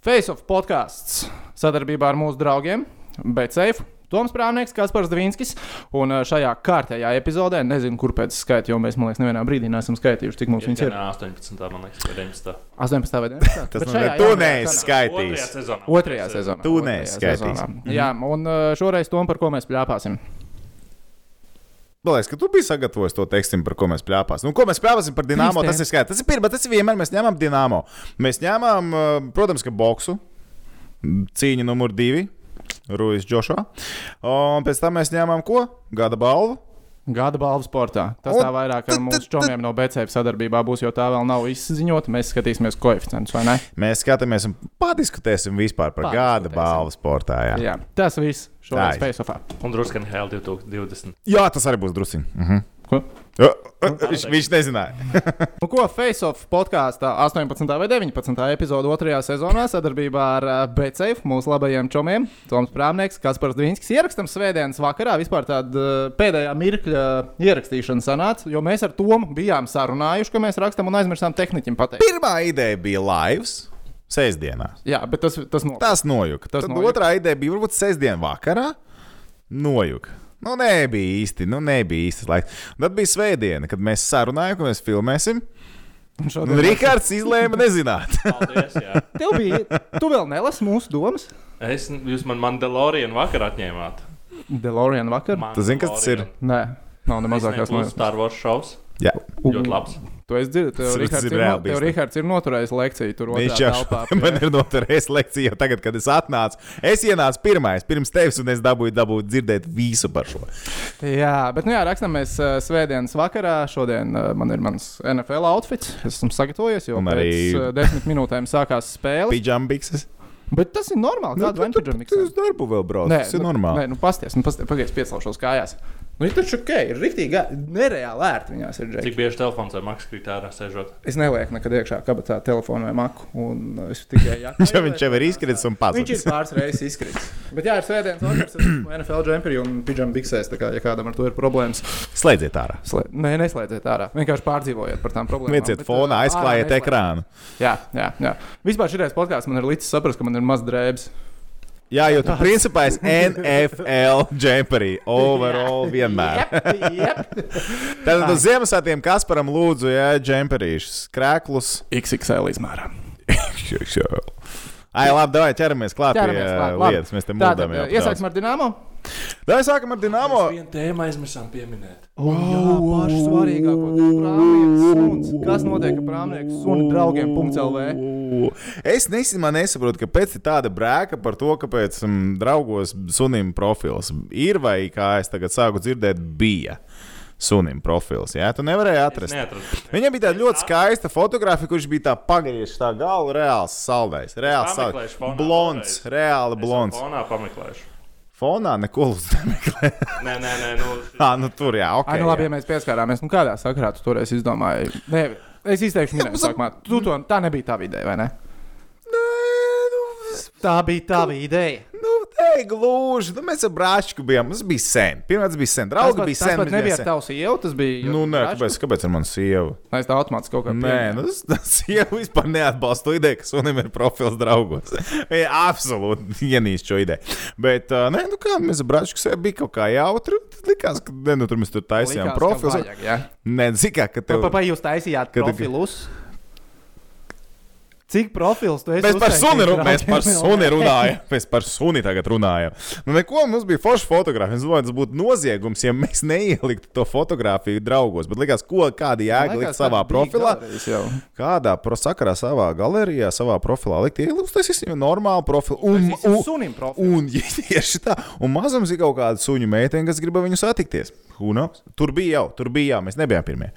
Face of podkāsts sadarbībā ar mūsu draugiem Betsafe. Toms Prāvnieks, Kaspars Dvīnskis. Un ā, šajā kārtējā epizodē, nezinu, kur pēc skaita, jo mēs, man liekas, nevienā brīdī neesam skaitījuši, cik mums ir. 18. man liekas, vai 19. 18 vai 19. Tas nozīmē, šajā tu neesi skaitījis. Otrajā sezonā. Tu neskaitīs. sezonā. Jā, un ā, šoreiz tom, par ko mēs pļāpāsim. Man liekas, ka tu biji sagatavojis to tekstu, par ko mēs plāpāsim. Nu, ko mēs plāpāsim par dīnāmo, tas ir skaidrs. Tas ir pirmā, tas ir vienmēr. Mēs ņemam dīnāmo. Mēs ņemam, uh, protams, ka boksu. Cīņa numur divi. Ruijas Džošā. Un pēc tam mēs ņēmām ko? Gada balvu. Gada balvu sportā. Tas Un tā vairāk ar mūsu čomiem no BCF sadarbībā būs, jo tā vēl nav izziņota. Mēs skatīsimies koeficientus, vai ne? Mēs skatāmies un padiskutēsim vispār par gada balvu sportā. Jā, jā. Tas viss ir. Faceoffā. Un drusku NHL 2020. jā tas arī būs. Uh -huh. Ko? Viņš, viņš nezināja. Nu, ko Faceoff podkāstā 18. vai 19. epizode otrajā sezonā sadarbībā ar uh, BCF, mūsu labajiem čomiem, Toms Prāvnieks, Kaspars Dvīnskis. Ierakstam svētdienas vakarā, vispār tāda uh, pēdējā mirkļa ierakstīšana sanāca, jo mēs ar Tomu bijām sarunājuši, ka mēs rakstam un aizmirsām tehniķim pateikt. Pirmā ideja bija laivs. Sēždienā. Jā, bet tas, tas no... Tas nojuka. Tas Tad nojuka. otrā ideja bija varbūt sestdien vakarā. Nojuka. Nu, nebija īsti, nu, nebija īstais laiks. Un tad bija svētdiena, kad mēs sarunājām, ka mēs filmēsim. Un Un Rikārds izlēma nezināt. Paldies! Jā. Tev bija, tu vēl nelasi mūsu domas? Es, jūs man Mandalorian vakar atņēmāt. Delorian vakar? Tu zini, kas tas ir? Nē, nav ne mazākās nojausmas. Star Wars šovs. Jā, Ļoti labs. Tu esi dzirdējis, tev Rihards ir no, tev. Rihards ir noturējis lekciju tur otrā viņš jau telpā. man ir noturējis lekciju jau tagad, kad es atnācu. Es ienācu pirmais, pirms tevis, un es dabūju, dabūju dzirdēt visu par šo. Jā, bet nu jā, rakstām mēs uh, svētdienas vakarā. Šodien uh, man ir mans NFL outfits. Es esmu sagatavojies, jo Un pēc arī- uh, desmit minūtēm sākās spēle. Pidžambikses. Bet tas ir normāli. Kādu tu, venture tu uz darbu vēl brauc. Tas ir nu, normāli. Nē, nu pasties, nu pasties, pagaidzi piecelšos kājās. Nu, ir taču ok, ir rīktīgi nereāli ērti viņās ir. Džeki. Cik bieži telefons vai maks krīt ārā sēžot? Es nelieku nekad iekšā kabatā telefonu vai maku. Un es tikai jāsaka, Ja viņš jau ir izkritis un Viņš ir pazudis. pāris reizes izkritis. Bet, jā, ir svētdienas vakars, es esmu NFL džemperi un pidžam biksēs. Tā kā, ja kādam ar to ir problēmas, Slēdziet ārā. slē... nē, neslēdziet ārā. Vienkārši pārdzīvojiet par tām problēmām. Lieciet fonā, aizklājiet ārā ekrānu. Jā, jā, jā. Vispār šī podkāsts man ir līdzi saprast, ka man ir maz drēbes. Jā, jo tu principā esi NFL džemperī. Overall vienmēr. Jep, jep. Tad uz Ziemassvētkiem Kasparam lūdzu, jā, džemperīšus, krēklus. XXL izmērā. Ai, labi, davai ķeramies klāt pie Ķeramies klāt, ā, labi. lietas. Mēs te mūžām jau. iesāksim ar Dienāmo. Davai sākam ar Dinamo. Vienu tēmu aizmirsām pieminēt. Oh, jā, pašu svarīgāko. Prāmnieks suns. Kas notiek ar prāmnieku sunu draugiem? .lv. Es nesimā nesaprotu, kāpēc ir tāda brēka par to, kāpēc um, draugos sunim profils ir vai kā es tagad sāku dzirdēt, bija sunim profils. Jā, tu nevarēji atrast. Viņam bija tāda ļoti skaista fotografija, kurš bija tā pagriezis tā galva, reāls saldais. Reāls saldais. Blonds, reāli blonds. Fonā neko nemeklē. Nē, nē, nē. Nu, Ah, nu tur jā, ok. Ai, nu labi, jā. ja mēs pieskārāmies. Nu, kādā sakarā tu toreiz izdomāji? Nē, es izteikšu minējumu sākumā. Tu to, tā nebija tava ideja, vai ne? Nē, nu, Tā bija tava ideja. Nu, te gluži. Nu, mēs ar brāčku bijām. Tas bija sen. Pirmā tas bija sen. Draugi tas bija tas sen. mēs nebija sen. tavu sievu, tas bija. Nu, nē, kāpēc, kāpēc ar manu sievu? Es tā automātiski kaut kā Nē, nu, tas, tas jau vispār neatbalsta to ideju, ka sunim ir profils draugos. Viņa absolūti ienīst šo ideju. Bet, uh, nē, nu kā mēs ar brāčku sev bija kaut kā jautri. Tad likās, ka ne, nu, tur mēs tur taisījām Likās, ka profils. vajag, jā. Nē, zikā, ka tev. Pa, pa, jūs taisījāt Kad- profilus. Cik profils tu esi? Mēs par suni, ru- mēs par suni runājam. Mēs par suni tagad runājam. Nu, neko, mums bija forša fotografija. Es domāju, tas būtu noziegums, ja mēs neieliktu to fotografiju draugos. Bet likās, ko kāda jēga likt savā profilā. Kādā pro sakarā savā galerijā, savā profilā likt, ielūsties normālu profilu. Un, Taisīsim un, sunim profilu. un tieši tā, un mazums ir kaut kāda suņu meitene, kas grib viņu satikties. Who knows? Tur bija jau, tur bija jau, mēs nebijām pirmie.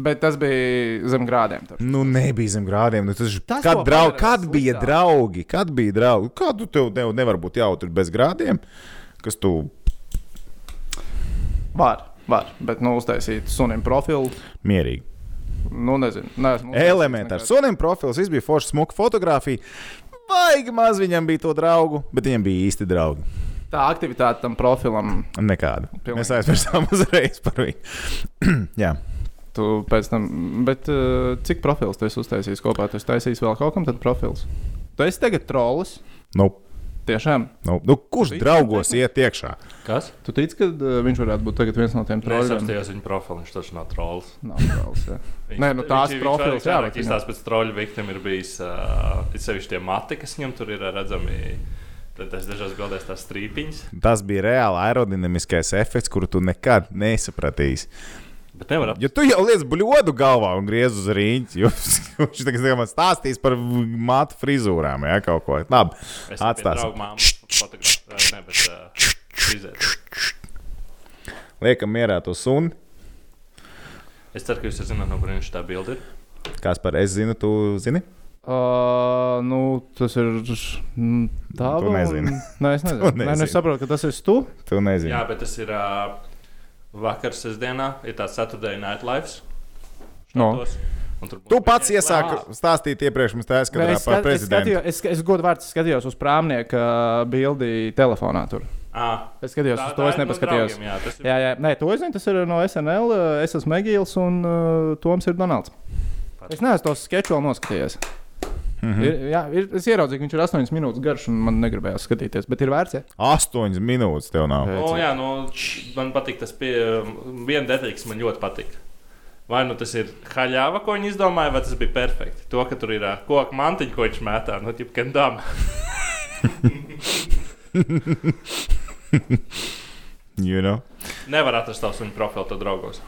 Bet tas bija zem grādiem. Tur. Nu, nebija zem grādiem. Nu, tas, Tas, kad, ko drau, padara kad bija sliktāk. draugi? Kad bija draugi? Kādu tev ne, nevar būt jautri bez grādiem? Kas tu Var, var. Bet, nu, uztaisīt sunim profilu. mierīgi? Nu, nezinu. uztaisījis Elementārs. Sunim profils, viss bija foršs, smuka fotografija. Baigi maz viņam bija to draugu, bet viņam bija īsti draugi. Tā aktivitāte tam profilam. Nekāda. Pilnīgi. Mēs aizmirsām uzreiz par viņu. Jā, Tu pēc tam, bet uh, cik profils tu esi uztaisījis kopā? Tu esi taisījis vēl kaut kam tad profils. Tu esi tagad trolls. Nu, Tiešām. nu, nu, kurš Viss draugos iet iekšā? Kas? Tu tici, ka uh, viņš varētu būt tagad viens no tiem Es trolliem? apstājos viņa profilu, viņš taču nav trolls. Nav trolls. jā. Nē, nu tās profils, jā, bet Viņš viņam- tās pēc troļu viktim ir bijis, uh, sevišķi tie mati, kas viņam tur ir redzami. Tad es dažās godēs tās strīpiņas. Tas bija reāli aerodinamiskais efekts, kuru tu nekad nesapratīsi. Bet nevar ap... Jo tu jau liec bludu galvā un griez uz rīņķi. Viņš tagad man stāstīs par matu frizūrām, ja kaut ko tādu. Frizēt. Liekam, mierā to suni. Es ceru, ka jūs zināt, no kurienes tā bilde ir. Kas par es zinu, tu zini? Uh, nu, tas ir. mm, Tā Tu nezini. Nē, es nezinu. Nē, nu, es saprotu, ka tas ir tu. Tu nezini. Jā, bet tas ir uh, vakar sestdienā, ir tāds Saturday Night Lives. No. Tu pats iesāki stāstīt iepriekš, mums tā Nē, izskatās es, par skat, es, prezidentu. skatījos, es, es godu vārdu skatījos uz prāmnieka bildi telefonā. Tur. Ah, Es skatījos uz to, es ir no nepaskatījos. draugiem, jā, tas ir Jā, jā, nē, to es zinu. Tas ir no SNL. uh, Es esmu Megils un uh, Toms ir Donalds. Es neesmu tos sketčus vēl noskatījies. Mm -hmm. ir, jā, ir, es ieraudzīju, ka viņš ir 8 minūtes garš, un man negribējās skatīties. Bet ir vērts. Ja? Astoņas minūtes tev nav. O, jā, nu, man patīk tas pie, viena detaļa, kas man ļoti patīk. Vai nu tas ir haļāva, ko viņi izdomāja, vai tas bija perfekti. To, ka tur ir ā, koku mantiņa, ko viņš mētā, nu, tipā kendām. You know? Nevar atrast tos viņa profilu draugos.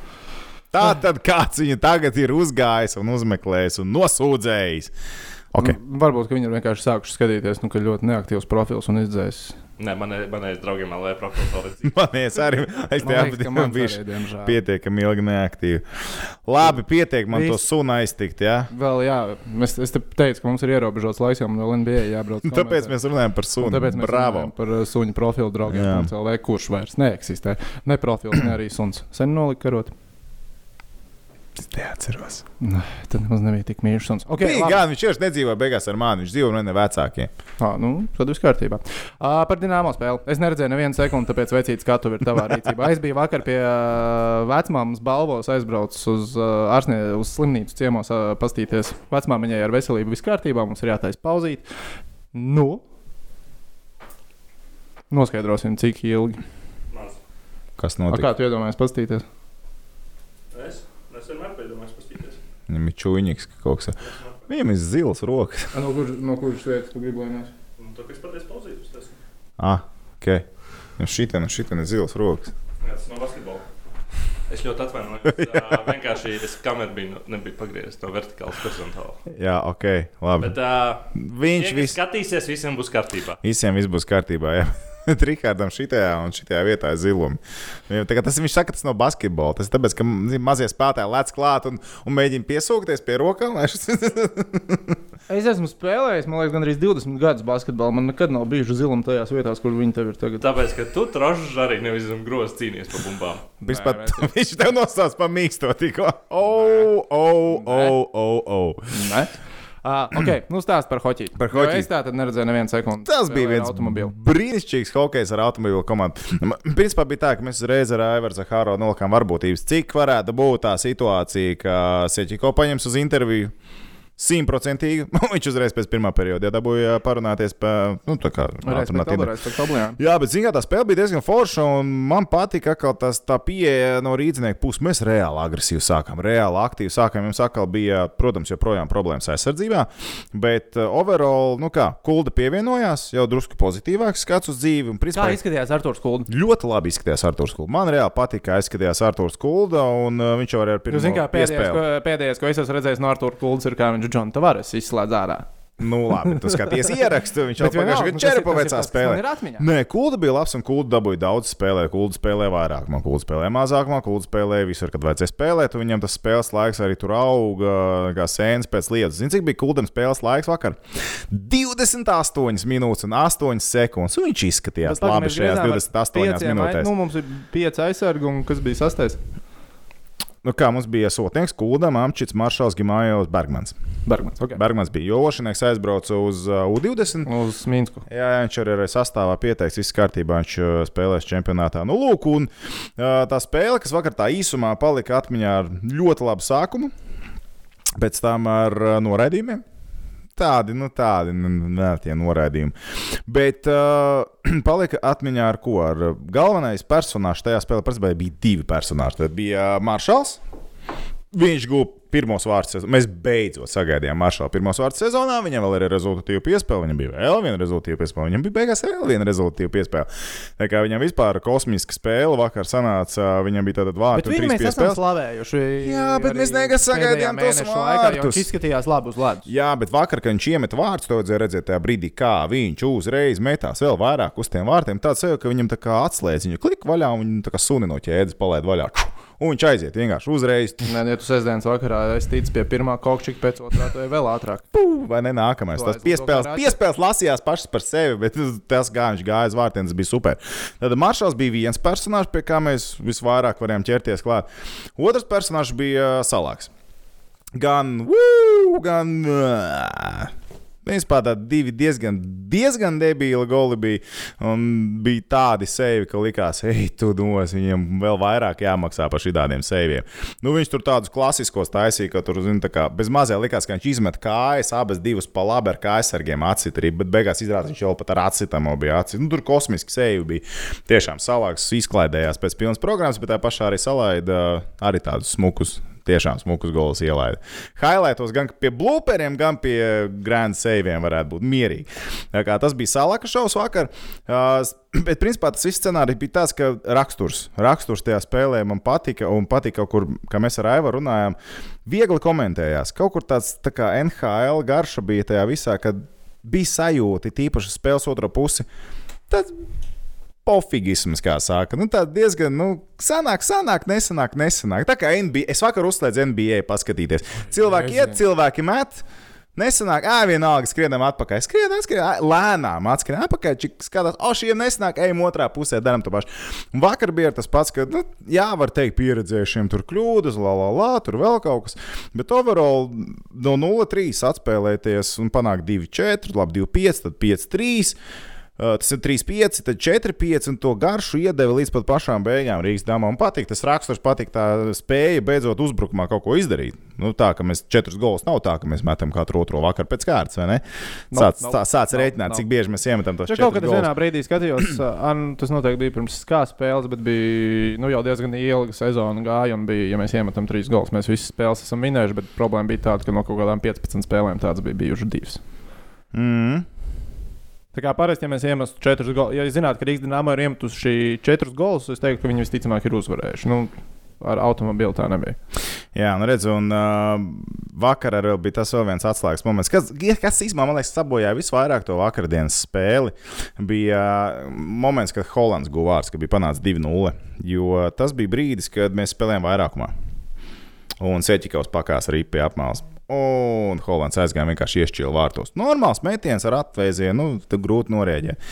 Tā tad kāds viņu tagad ir uzgājis un uzmeklējis un nosūdzējis. Okay. Nu, Varbūt ka viņi ir vienkārši sākuši skatīties, nu, ka ļoti neaktīvs profils un izdzēs. Nē, man ir draugiem LV profilu palīdzību. Man liekas, arī es Man tev biju arī, diemžēl. pietiekami ilgi neaktīvi. Labi, pietiek man to Viss. sunu aiztikt. Ja? Vēl, jā, es, es te teicu, ka mums ir ierobežots laiks, jo man vēl NBA jābrauc. Tāpēc komentēt. mēs runājam par Un sunu. Tāpēc mēs Bravo! runājam par uh, suņu profilu draugiem. Jā. CLV, kurš vairs neeksistē. Ne profils, ne arī suns. Sen nolika karot. Es neatceros. Nē, Tad nemaz nebija tik mīļš suns. Okay, Bija gan, viņš jau nedzīvoja beigās ar mani. Viņš dzīvo no ne vecākiem. Ā, nu, tad viss kārtībā. Uh, par dīnāmo spēli. Es neredzēju nevienu sekundi, tāpēc vecīts skatu ir tavā rīcībā. Es biju vakar pie uh, vecmāmas balvos, aizbraucis uz, uh, ārsnie, uz slimnīcu ciemos, uh, pastīties vecmāmiņai ar veselību. Viss kārtībā, mums ir jātaisa pauzīt. Nu, noskaidrosim, cik ilgi. Maz. Kas A, notika? kā tu iedomājies pastīties? Es, es vienmēr piedomāju, paskatīties. Viņam ir čūniņš kaut kas. Viņam ir zils rokas. A, no, kur, no kuras vietas tu gribi, lai mēs? Nu, tā kā es pateicu pauzītus, tas Ah, ok. Viņam šitien, šitien ir zils rokas. Jā, tas no basketbola. Es ļoti atvainojos. uh, vienkārši es kameru biju, nebiju pagriezis no vertikālas horizontāli. Jā, ok. Labi. Bet uh, Viņš tie, kas vis, skatīsies, visiem būs kārtībā. visiem viss būs kārtībā. Jā. Rikardam šitajā un šitajā vietā tagad Tas, viņš saka, tas nav basketbols. Tas ir tāpēc, ka mazie spēlētāji lec klāt un, un mēģina piesūkties pie rokām. Es esmu spēlējis, man liekas, gandrīz 20 gadus basketbolā. Man nekad nav bijuši zilumi tajās vietās, kur viņi tev ir tagad. Tāpēc, ka tu trošs arī nevis zem grozs cīnījies par bumbām. Viņš Nē, pat viņš tev nosauc par mīksto tikko. Oh, oh, oh, oh, oh. Uh, ok, nu stāst par hoķi. Par hoķi. Jo Es tā tad neredzēju nevienu sekundi. Tas bija viens automobīlu. brīnišķīgs hokejs ar automobīlu komandu. Principā bija tā, ka mēs uzreiz ar Aivaru Zahāro nolikām varbūtības, cik varētu būt tā situācija, ka Seķiko paņems uz interviju. Simtprocentīgi. Viņš uzreiz pēc pirmā perioda jau dabūja parunāties par nu, tā kā. Respektīvi, Jā, bet zināmā tā spēle bija diezgan forša. un Man patika, ka tas tā pieeja no rīznieka puses. Mēs reāli agresīvi sākām, reāli aktīvi sākām. Mums atkal bija, protams, joprojām problēmas aizsardzībā. Bet uh, overall, nu kā, kulda pievienojās, jau drusku pozitīvāks skats uz dzīvi. Un, Kā principā, izskatījās Arthurs Kulds? ļoti labi izskatījās Arthurs Kulda. Man reāli patika, kā izskatījās Arthurs Kulda. Un uh, viņš jau arī ar Jūs pirmo zināt, kā pēdējais, ko, pēdējais, ko es esmu redzējis no Arthurs Kulds, ir kā viņš Džonu Tavares izslēdz ārā. Nu, labi, tu skaties ierakstu. Viņš jau pagājušajā gadā ir vecā spēlē. Nē, Kulda bija labs un Kulda dabūja daudz spēlē. Kulda spēlē vairāk, man Kulda spēlē mazāk, man Kulda spēlē visur, kad vajadzēja spēlēt. Viņam tas spēles laiks arī tur auga, kā sēnes pēc lietas. Zini, cik bija Kuldam spēles laiks vakar? 28 minūtes un 8 sekundes. Un viņš izskatījās Bet labi šajās griezām ar 28 pieciem ai- minūtēs. Nu, mums ir pieci aizsargi, un kas bija sastais? Nu, kā mums bija sotnieks, Kulda, Amčits, Maršals, Gimājovs, Bergmans. Bergmans. Okay. Bergmans bija Jološinieks, aizbrauca uz uh, U20. Uz Minsku. Jā, viņš arī ir sastāvā pieteikts, viss kārtībā, viņš uh, spēlēs čempionātā. Nu, lūk, un uh, tā spēle, kas vakar tā īsumā palika atmiņā ar ļoti labu sākumu, pēc tam ar uh, noraidījumiem. Tādi, nu tādi, nu, nē, tie noraidījumi. Bet uh, palika atmiņā ar ko? Ar uh, galvenais personāžs tajā spēlē bija divi personāļi. Tad bija uh, Maršals. Viņš guva pirmos vārdus. sezon- Mēs beidzot sagaidījām Maršalu pirmos vārdus sezonā. Viņam vēl ir rezultātīva piespēle, viņam bija vēl viena rezultātīva piespēle, viņam bija beigās vēl viena rezultātīva piespēle. Tā kā viņam vispār kosmiska spēle vakar sanāca, viņam bija un viņi trīs mēs esam slavējuši. Jā, bet mēs nekas sagaidījām tos. Viņš izskatījās labi uz ledus. Jā, bet vakar, kad viņš iemet vārdus, to redzēt tajā brīdī, kā viņš uzreiz metās vēl vairāk uz tiem vārtiem. Tāds jau, ka viņam tā kā atslēdz viņu klik vaļā un viņa tā kā suni no ķēdes palaid vaļā. Un viņš aiziet vienkārši uzreiz. Nē, ja tu sestdienas vakarā ticis pie pirmā kokčika, pēc otrā ej vēl ātrāk. Pū, vai ne nākamais? To Tas es- piespēles, to piespēles lasījās pašas par sevi, bet tas, kā viņš gāja uz vārtiem, tas bija super. Tad Maršals bija viens personāžs, pie kā mēs visvairāk varējām ķerties klāt. Otrs personāžs bija uh, Salāks. Gan, wū, gan. Uh, Principā tādi divi diezgan, diezgan debīli goli bija. Un bija tādi sevi, ka likās, ej, tu dos, viņam vēl vairāk jāmaksā par šādiem seviem. Nu, viņš tur tādus klasiskos taisīja, ka tur, zini, tā kā bez mazā likās, ka viņš izmet kājas, abas divas pa labi ar kājasargiem atsitrīja, bet beigās izrādās, viņš jau pat ar acitamo bija acīt. Nu, tur kosmiski sevi bija. Tiešām salāks izklaidējās pēc pilnas programmas, bet tā pašā arī salaida arī tādus smukus tiešām smukus gols ielaida. Highlightos gan pie blūperiem, gan pie grand saviem varētu būt mierīgi. Tas bija salaka šovs vakar. Uh, bet, principā, tas viss scenārijs bija tāds, ka raksturs, raksturs tajā spēlē man patika, un patika kur, kā mēs ar Aivaru runājām, viegli komentējās. Kaut kur tāds tā kā NHL garša bija tajā visā, kad bija sajūta, tīpaši spēles otro pusi. Tas pofigisms, kā saka. Nu, tā diezgan, nu, sanāk, sanāk, nesanāk, nesanāk. Tā kā NBA, es vakar uzslēdzu NBA paskatīties. Cilvēki iet, cilvēki met. Nesanāk, ah, vienalga, skrienam atpakaļ. Skrienam, skrienam, lēnām atskrienam atpakaļ. Čik skatās, o, šiem nesanāk, ejam otrā pusē, darām to pašu. Un vakar bija tas pats, ka, nu, jā, var teikt, pieredzējušiem tur kļūdas, la, la, la, tur vēl kaut kas. Bet overall no 0-3 atspēlēties un panākt 2-4, labi, 2-5, tad 5-3. Tas ir 3,5, tad 4,5 un to garšu iedeva līdz pat pašām beigām Rīgas dāmām. Patīk tas raksturs, patīk tā spēja beidzot uzbrukumā kaut ko izdarīt. Nu, tā kā mēs četrus golus nav tā, ka mēs metam katru otro vakaru pēc kārtas, vai ne? Sāc, nav, tā, sāc nav, rēķināt, nav. cik bieži mēs iemetam tos Čia kaut kad četrus es vienā brīdī skatījos, an, tas noteikti bija pirms kā spēles, bet bija nu, jau diezgan ilga sezona gāja. un Bija, ja mēs iemetam trīs gols, mēs visas spēles esam minējuši, bet problēma bija tāda, ka no kaut kādām 15 spēlēm tādas bija bijušas divas. Mm. Tā kā parasti, ja mēs iemestu četrus golus, ja zinātu, ka Rīgas dīnāmā ir iemetuši četrus golus, es teiktu, ka viņi visticamāk ir uzvarējuši. Nu, ar automobili tā nebija. Jā, nu redz, un uh, vakar arī bija tas vēl viens atslēgas moments, kas, kas īstenībā, man liekas, sabojāja visvairāk to vakardienas spēli. Bija uh, moments, kad Hollands guva vārds, ka bija panācis 2-0. Jo tas bija brīdis, kad mēs spēlējām vairākumā. Un Seķikaus pakās arī pie apmāles. Un Hollands aizgāja vienkārši iešķīla vārtos. Normāls metiens ar atvēzienu, nu, tad grūti norēģēt.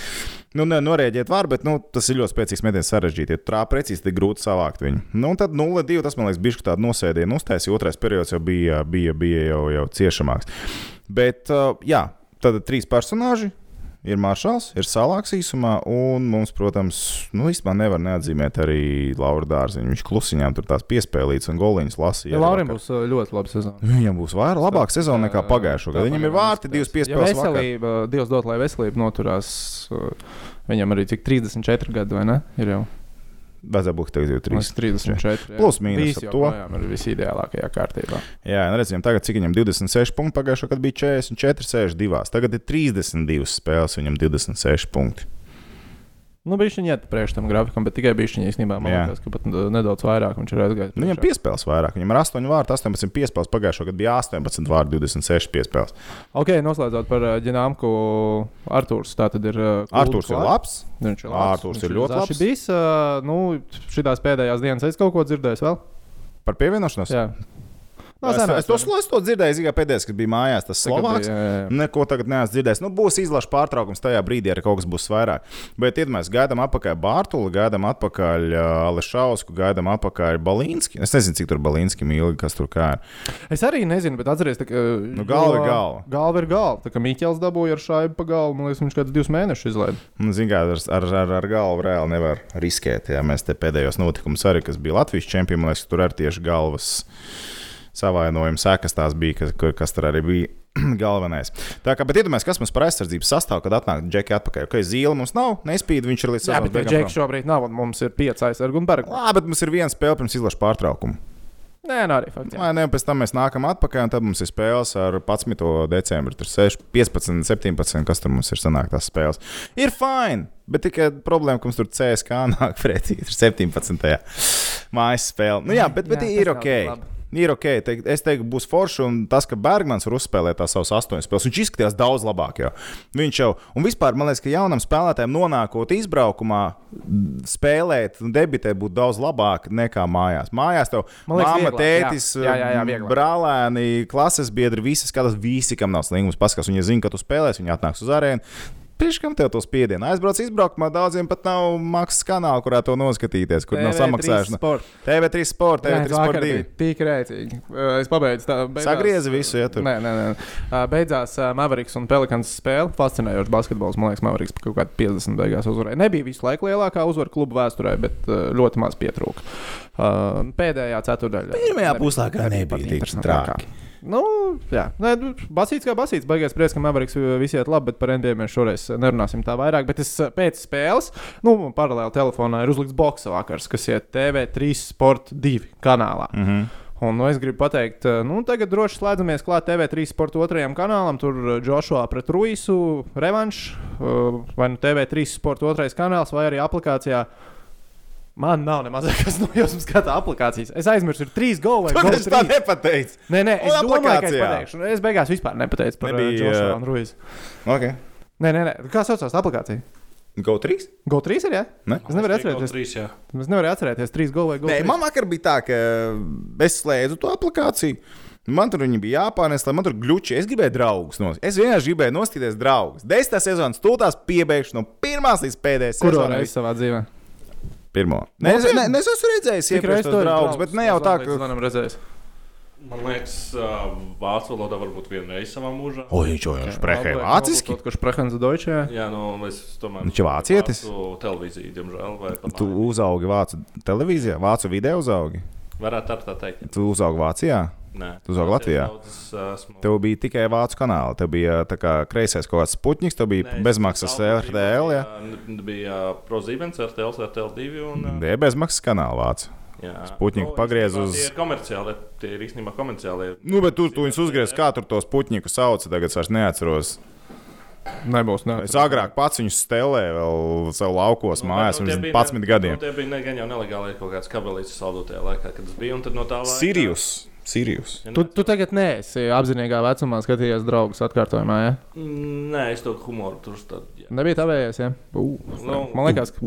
Nu, ne, norēģēt var, bet nu, tas ir ļoti spēcīgs metiens, sarežģīti. Ja trā precīzi, tad grūti savākt viņu. Nu, un tad 0-2, tas man liekas, bija tāda nosēdiena uztaisīja. Otrais periods jau bija, bija, bija jau, jau ciešamāks. Bet, jā, tad trīs personāži. Ir maršals, ir salāks īsumā, un mums, protams, nu, īstenībā nevar neatzīmēt arī Laura Dārziņu. Viņš klusiņām tur tās piespēlītas un goliņas lasīja. Ja Laurim būs ļoti laba sezona. Viņam būs vairāk, labāka sezona nekā pagājušā gada. Viņam ir vārti, divas Ja piespēles. vakar. veselība, Dievs dod, lai veselība noturās. Viņam arī cik 34 gadi, vai ne? Ir jau Būt tev jau Mums 3. 34. jā. Plus, mīnus ap to. ir visideālākajā kārtībā. Jā, nu redzam, tagad cik viņam 26 punkti. Pagājušā gada bija 44, 62. Tagad ir 32 spēles, viņam 26 punkti. Nu, bija viņa iet priekš tam grafikam, bet tikai bija viņa īstenībā. Man Jā. liekas, ka pat nedaudz vairāk viņš ir aizgājis. Nu, viņam priekšā. piespēles vairāk. Viņam ir 8 vārti, 18 piespēles. Pagājušā gada bija 18 vārti, 26 piespēles. Ok, noslēdzot par uh, ģenāmku Arthurs. Tā tad ir. Uh, Arthurs ir labs. Viņš ir labs. Arturs viņš ir ļoti labs. Bijis, uh, nu, šitās pēdējās dienas es kaut ko dzirdēju vēl. Par pievienošanos. Jā. Nav Es, sanācis, es, to, es to dzirdēju, tikai pēdējais, kad bija mājās, tas Slovāks. jā, jā. Neko tagad neesmu dzirdējis. Nu, būs izlaša pārtraukums tajā brīdī, arī kaut kas būs vairāk. Bet iedomājieties, gaidām atpakaļ Bārtuli, gaidām atpakaļ uh, Alešausku, gaidām atpakaļ Balīnski. Es nezinu, cik tur Balīnski mīl, kas tur kā ir. Es arī nezinu, bet atcerieties, ka. Nu, galva ir galva. Galva ir galva. Tā kā Mikls dabūja ar šādu pa galvu, man liekas, viņš kāds divus mēnešus izlaiž. Nu, Zinām, ar, ar, ar, ar galvu reāli nevar riskēt. Jā, mēs te pēdējos notikumus arī, kas bija Latvijas liekas, tur arī tieši galvas savainojuma sekas tās bija, kas, ka- kas tur arī bija. Galvenais. Tā kā, bet iedomājieties, kas mums par aizsardzības sastāvu, kad atnāk Džeki atpakaļ. Ka zīle mums nav, nespīd, viņš ir līdz Jā, sezonas bet prom. šobrīd nav, un mums ir pieci aizsargi un bergi. Lā, bet mums ir viena spēle pirms izlaša pārtraukuma. Nē, nē, arī faktiski. Ne? Pēc tam mēs nākam atpakaļ, un tad mums ir spēles ar 11. decembri. Tur 6, 15, 17, kas tur mums ir sanāk tās spēles. Ir fini, bet tikai problēma, ka mums tur CSK nāk pretī. Ir 17. mājas spēle. Nu jā, bet, bet Jā, jā, ir ok. labi. Ir ok, te, es teiktu, būs forši. Un tas, ka Bergmans var uzspēlēt tās savas astoņas spēles, viņš izskatījās daudz labāk. Jau. Viņš jau, un vispār man liekas, ka jaunam spēlētājam nonākot izbraukumā, spēlēt un debitēt būtu daudz labāk nekā mājās. Mājās tev jā. tētis, Jā, jā, jā, vieglāk. brālēni, klases biedri, visi skatās, visi, kam nav slingums, paskatās, viņi zina, ka tu spēlēsi, viņi atnāks uz arēnu. Priekš kam tev to spiedienu? Aizbrauc izbraukumā, daudziem pat nav maksas kanāla, kurā to noskatīties, kur nav samaksājuši. Sport. TV3 Sport, Nē, TV3 vakar Sport 2. bija Tik rēcīgi. Es pabeidzu tā. beigās- Sagriezi visu, ja tur. Nē, nē, nē. Beidzās Mavericks un Pelikans spēle. Fascinējošs basketbols. Man liekas, Mavericks pa kaut kādā 50 beigās uzvarēja. Nebija visu laiku lielākā uzvara klubu vēsturē, bet ļoti maz pietrūka. Pēdējā ceturdaļā. Pirmajā puslaikā nebija tik traki. Nu, jā, Nē, nu, basīts kā basīts. Baigās prieks, ka Mavericks visi iet labi, bet par NBA mēs šoreiz nerunāsim tā vairāk. Bet es uh, pēc spēles, nu, paralēli telefonā ir uzlikts boxa vakars, kas iet TV3 Sport 2 kanālā. Mm -hmm. Un nu, es gribu pateikt, nu, tagad droši slēdzamies klāt TV3 sporta otrajam kanālam. Tur Joshua pret Ruisu revanš, vai nu TV3 sporta otrais kanāls, vai arī aplikācijā. Man nav ne mazākās nojausmas, kā tā aplikācijas. Es aizmirsu, ir trīs go vai Tu go taču tā trīs. nepateici. Nē, nē, es Un domāju, ka es pateikšu. Es beigās vispār nepateicu par Nebija, Nebija, Joshua uh, un Ruisu. Okay. Nē, nē, nē. Kā saucās tā aplikācija? Go 3? Go 3 ir, jā? Ne? Es nevaru atcerēties. Trīs, jā. Es nevaru atcerēties, trīs go vai go. Nē, trīs. man vakar bija tā, ka es slēdzu to aplikāciju. Man tur viņi bija jāpārnēs, lai man tur gluči. Es gribēju draugus. Nos. Es vienkārši gribēju nostīties draugus. Desmitā sezonas stūtās piebeigšu no pirmās līdz pēdējai Kuro sezonai. reizi savā dzīvē? Pirmo. Nē, es, ne, es esmu redzējis, iepriekš reizes tos draugus, bet ne jau tā, ka. Manam redzējis. Man liekas, vācu valodā varbūt vienu reizi savā mūžā. O, viņš jau ir sprehēja vāciski. Kaut kurš prehens Deutschē. Jā, nu, es tomēr. Viņš ir vācietis? Vācu televīziju, diemžēl. Tu uzaugi Vācu televīzijā, Vācu video uzaugi. Varētu ar tā teikt. Tu uzaugi Vācijā. Nē. Tu uzaugi Latvijā? Daudz, esmu- Tev bija tikai vācu kanāli. Tev bija tā kā kreisais kaut kāds puķis, tev bija Nē, bezmaksas RTL. Ja? bija, Bija ProZibens, RTL, RTL2 un. uh, Bija bezmaksas kanāla vācu. Jā, Sputniku pagriez īstenībā uz- Tie ir komerciāli, tie ir īstenībā komerciāli. Nu, bet tur tu viņus uzgriez, kā tur tos puķņus sauc. Tagad es vairs neatceros. Nebūs. Ne. Es agrāk pats viņus stelēju vēl savā laukos mājās, Nu, pirms bija 11 ne- gadiem. Nu, tie bija ne, gan jau nelegāli kaut kāds kabelīts saldo tajā laikā, kad tas bija. Un tad no tā laika. Sirius. Sirius. Ja Tu, ne- tu tagad neesi apzinīgā vecumā skatījies draugus atkārtojumā. Ja? Nē, es to humoru tur tad. jā. Nebija tā vējies. Ja? Uh, Nu, man liekas, ka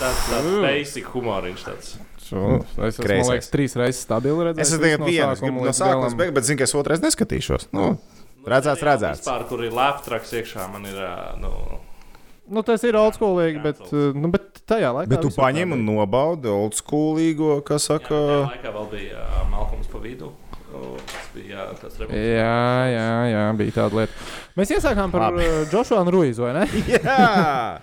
Tāds tāds basic humoriņš tāds. Šo- es Kreisais. liekas, trīs reizes stabili redzējis. Es tikai viens, gribu no sākuma, bet, bet zinu, ka es otrais neskatīšos. Nu, redzēts, redzēts. Vispār, kur ir lēptraks iekšā, man ir. Nu, Nu, tas ir oldschoolīgi, bet, uh, nu, bet tajā laikā. Bet tu paņem un bija. nobaudi oldschoolīgo, kas jā, saka, tajā laikā vēl bija ā, Malkoms pa vidu. Tas bija jā, tāds Jā, jā, jā, bija tāda lieta. Mēs iesākām par Labi. uh, Joshua Ruizu, vai ne? jā,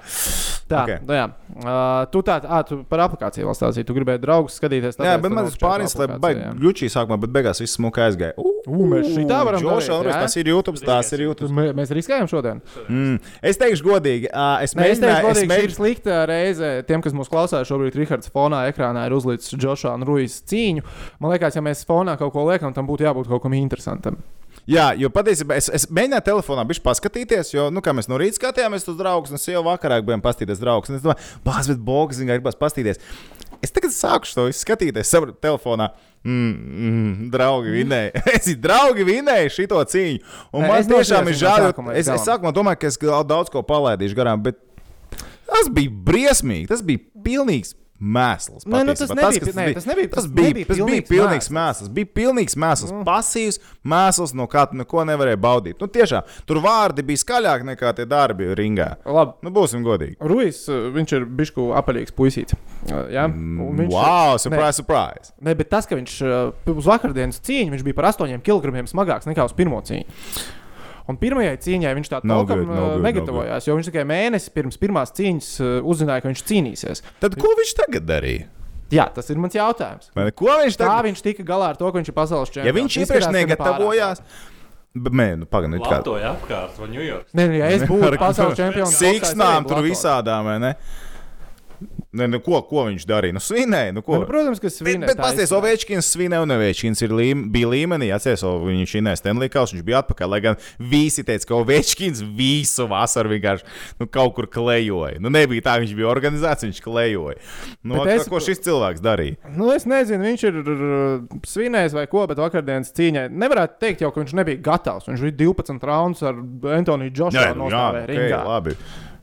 Tā, Ok. okay. nu, jā. Uh, tu tā, ah, tu par aplikāciju vēl stāstīji. Tu gribēji draugus skatīties. jā, tāpēc bet tu man tas pāris, lai jā. gluči sākumā, bet beigās viss smuka aizgāja. U, mēs šitā varam Joshua Ruiz, jā? tas ir YouTube, tas ir YouTube. Mē- Mēs riskējam šodien. Mm. Es teikšu godīgi, ā, es mēģināju, godīgi, šī ir slikta reize. Tiem, kas mūs klausās, šobrīd Rihards fonā ekrānā ir uzlicis Joshua un Ruijas cīņu. Man liekas, ja mēs fonā kaut ko liekam, tam būtu jābūt kaut kam interesantam. Jā, jo patiesībā es, es mēģināju telefonā bišķi paskatīties, jo, nu, kā mēs no rīta skatījāmies uz draugus, un es jau vakarā gribēju paskatīties draugus. Es domāju, bāz, bet bogs, zināmā, gribas paskatīties. Es tagad sāku to skatīties savā telefonā. Mm, mm, draugi vinēja. es esmu draugi vinēju šito cīņu. Un Nē, man tiešām ir žēl. Es, es sākumā domāju, ka es daudz ko palaidīšu garām, bet tas bija briesmīgi. Tas bija pilnīgs mēsls. Nē, nu, tas nebija- kas nē, tas nebija- tas tas bija, nebija tas bija pilnīgs mēsls. Bija pilnīgs mēsls, Mm. pasīvs mēsls, no kā tu neko nevarēji baudīt. Nu, tiešām, tur vārdi bija skaļāki nekā tie darbi ringā. Labi. Nu, būsim godīgi. Ruijs, uh, viņš ir bišku apaļīgs puisīts. Uh, Jā, un viņš, Wow, surprise, surprise! Ne, bet tas, ka viņš uh, uz vakardienas cīņu viņš bija par 8 kg smagāks nekā uz pirmo cīņu. Un pirmajai cīņai viņš tā No good, no no negatavojās, jo viņš tikai mēnesi pirms pirmās cīņas uzzināja, ka viņš cīnīsies. Tad ko viņš tagad darīja? Jā, tas ir mans jautājums. Vai ne? Ko viņš Kā tagad? viņš tika galā ar to, ka viņš ir pasaules čempions? Ja viņš iepriekš negatavojās, bet nē, nu, pagaidi, nu, kā. Latoja apkārt. Nē, nu, ja es būtu pasaules čempions, Siksnām tur visādām, vai ne? Ne, nu, ko, ko viņš darīja? Nu, svinēja. Nu, ko? Nu, protams, ka Bet, svinēja. bet pasties, Ovečkins svinēja un Ovečkins ir līm, bija līmenī. Atceries, viņš šī Stenlīkaus, viņš bija atpakaļ. Lai gan visi teica, ka Ovečkins visu vasaru vienkārši nu, kaut kur klejoja. Nu, nebija tā, viņš bija organizēts, viņš klejoja. Nu, Bet es... Ko šis cilvēks darīja? Nu, es nezinu, viņš ir svinējis vai ko, bet vakardienas cīņai nevarētu teikt, jau, ka viņš nebija gatavs. Viņš bija 12 raundus ar Antoniju Džošu. Nu, jā, okay, labi.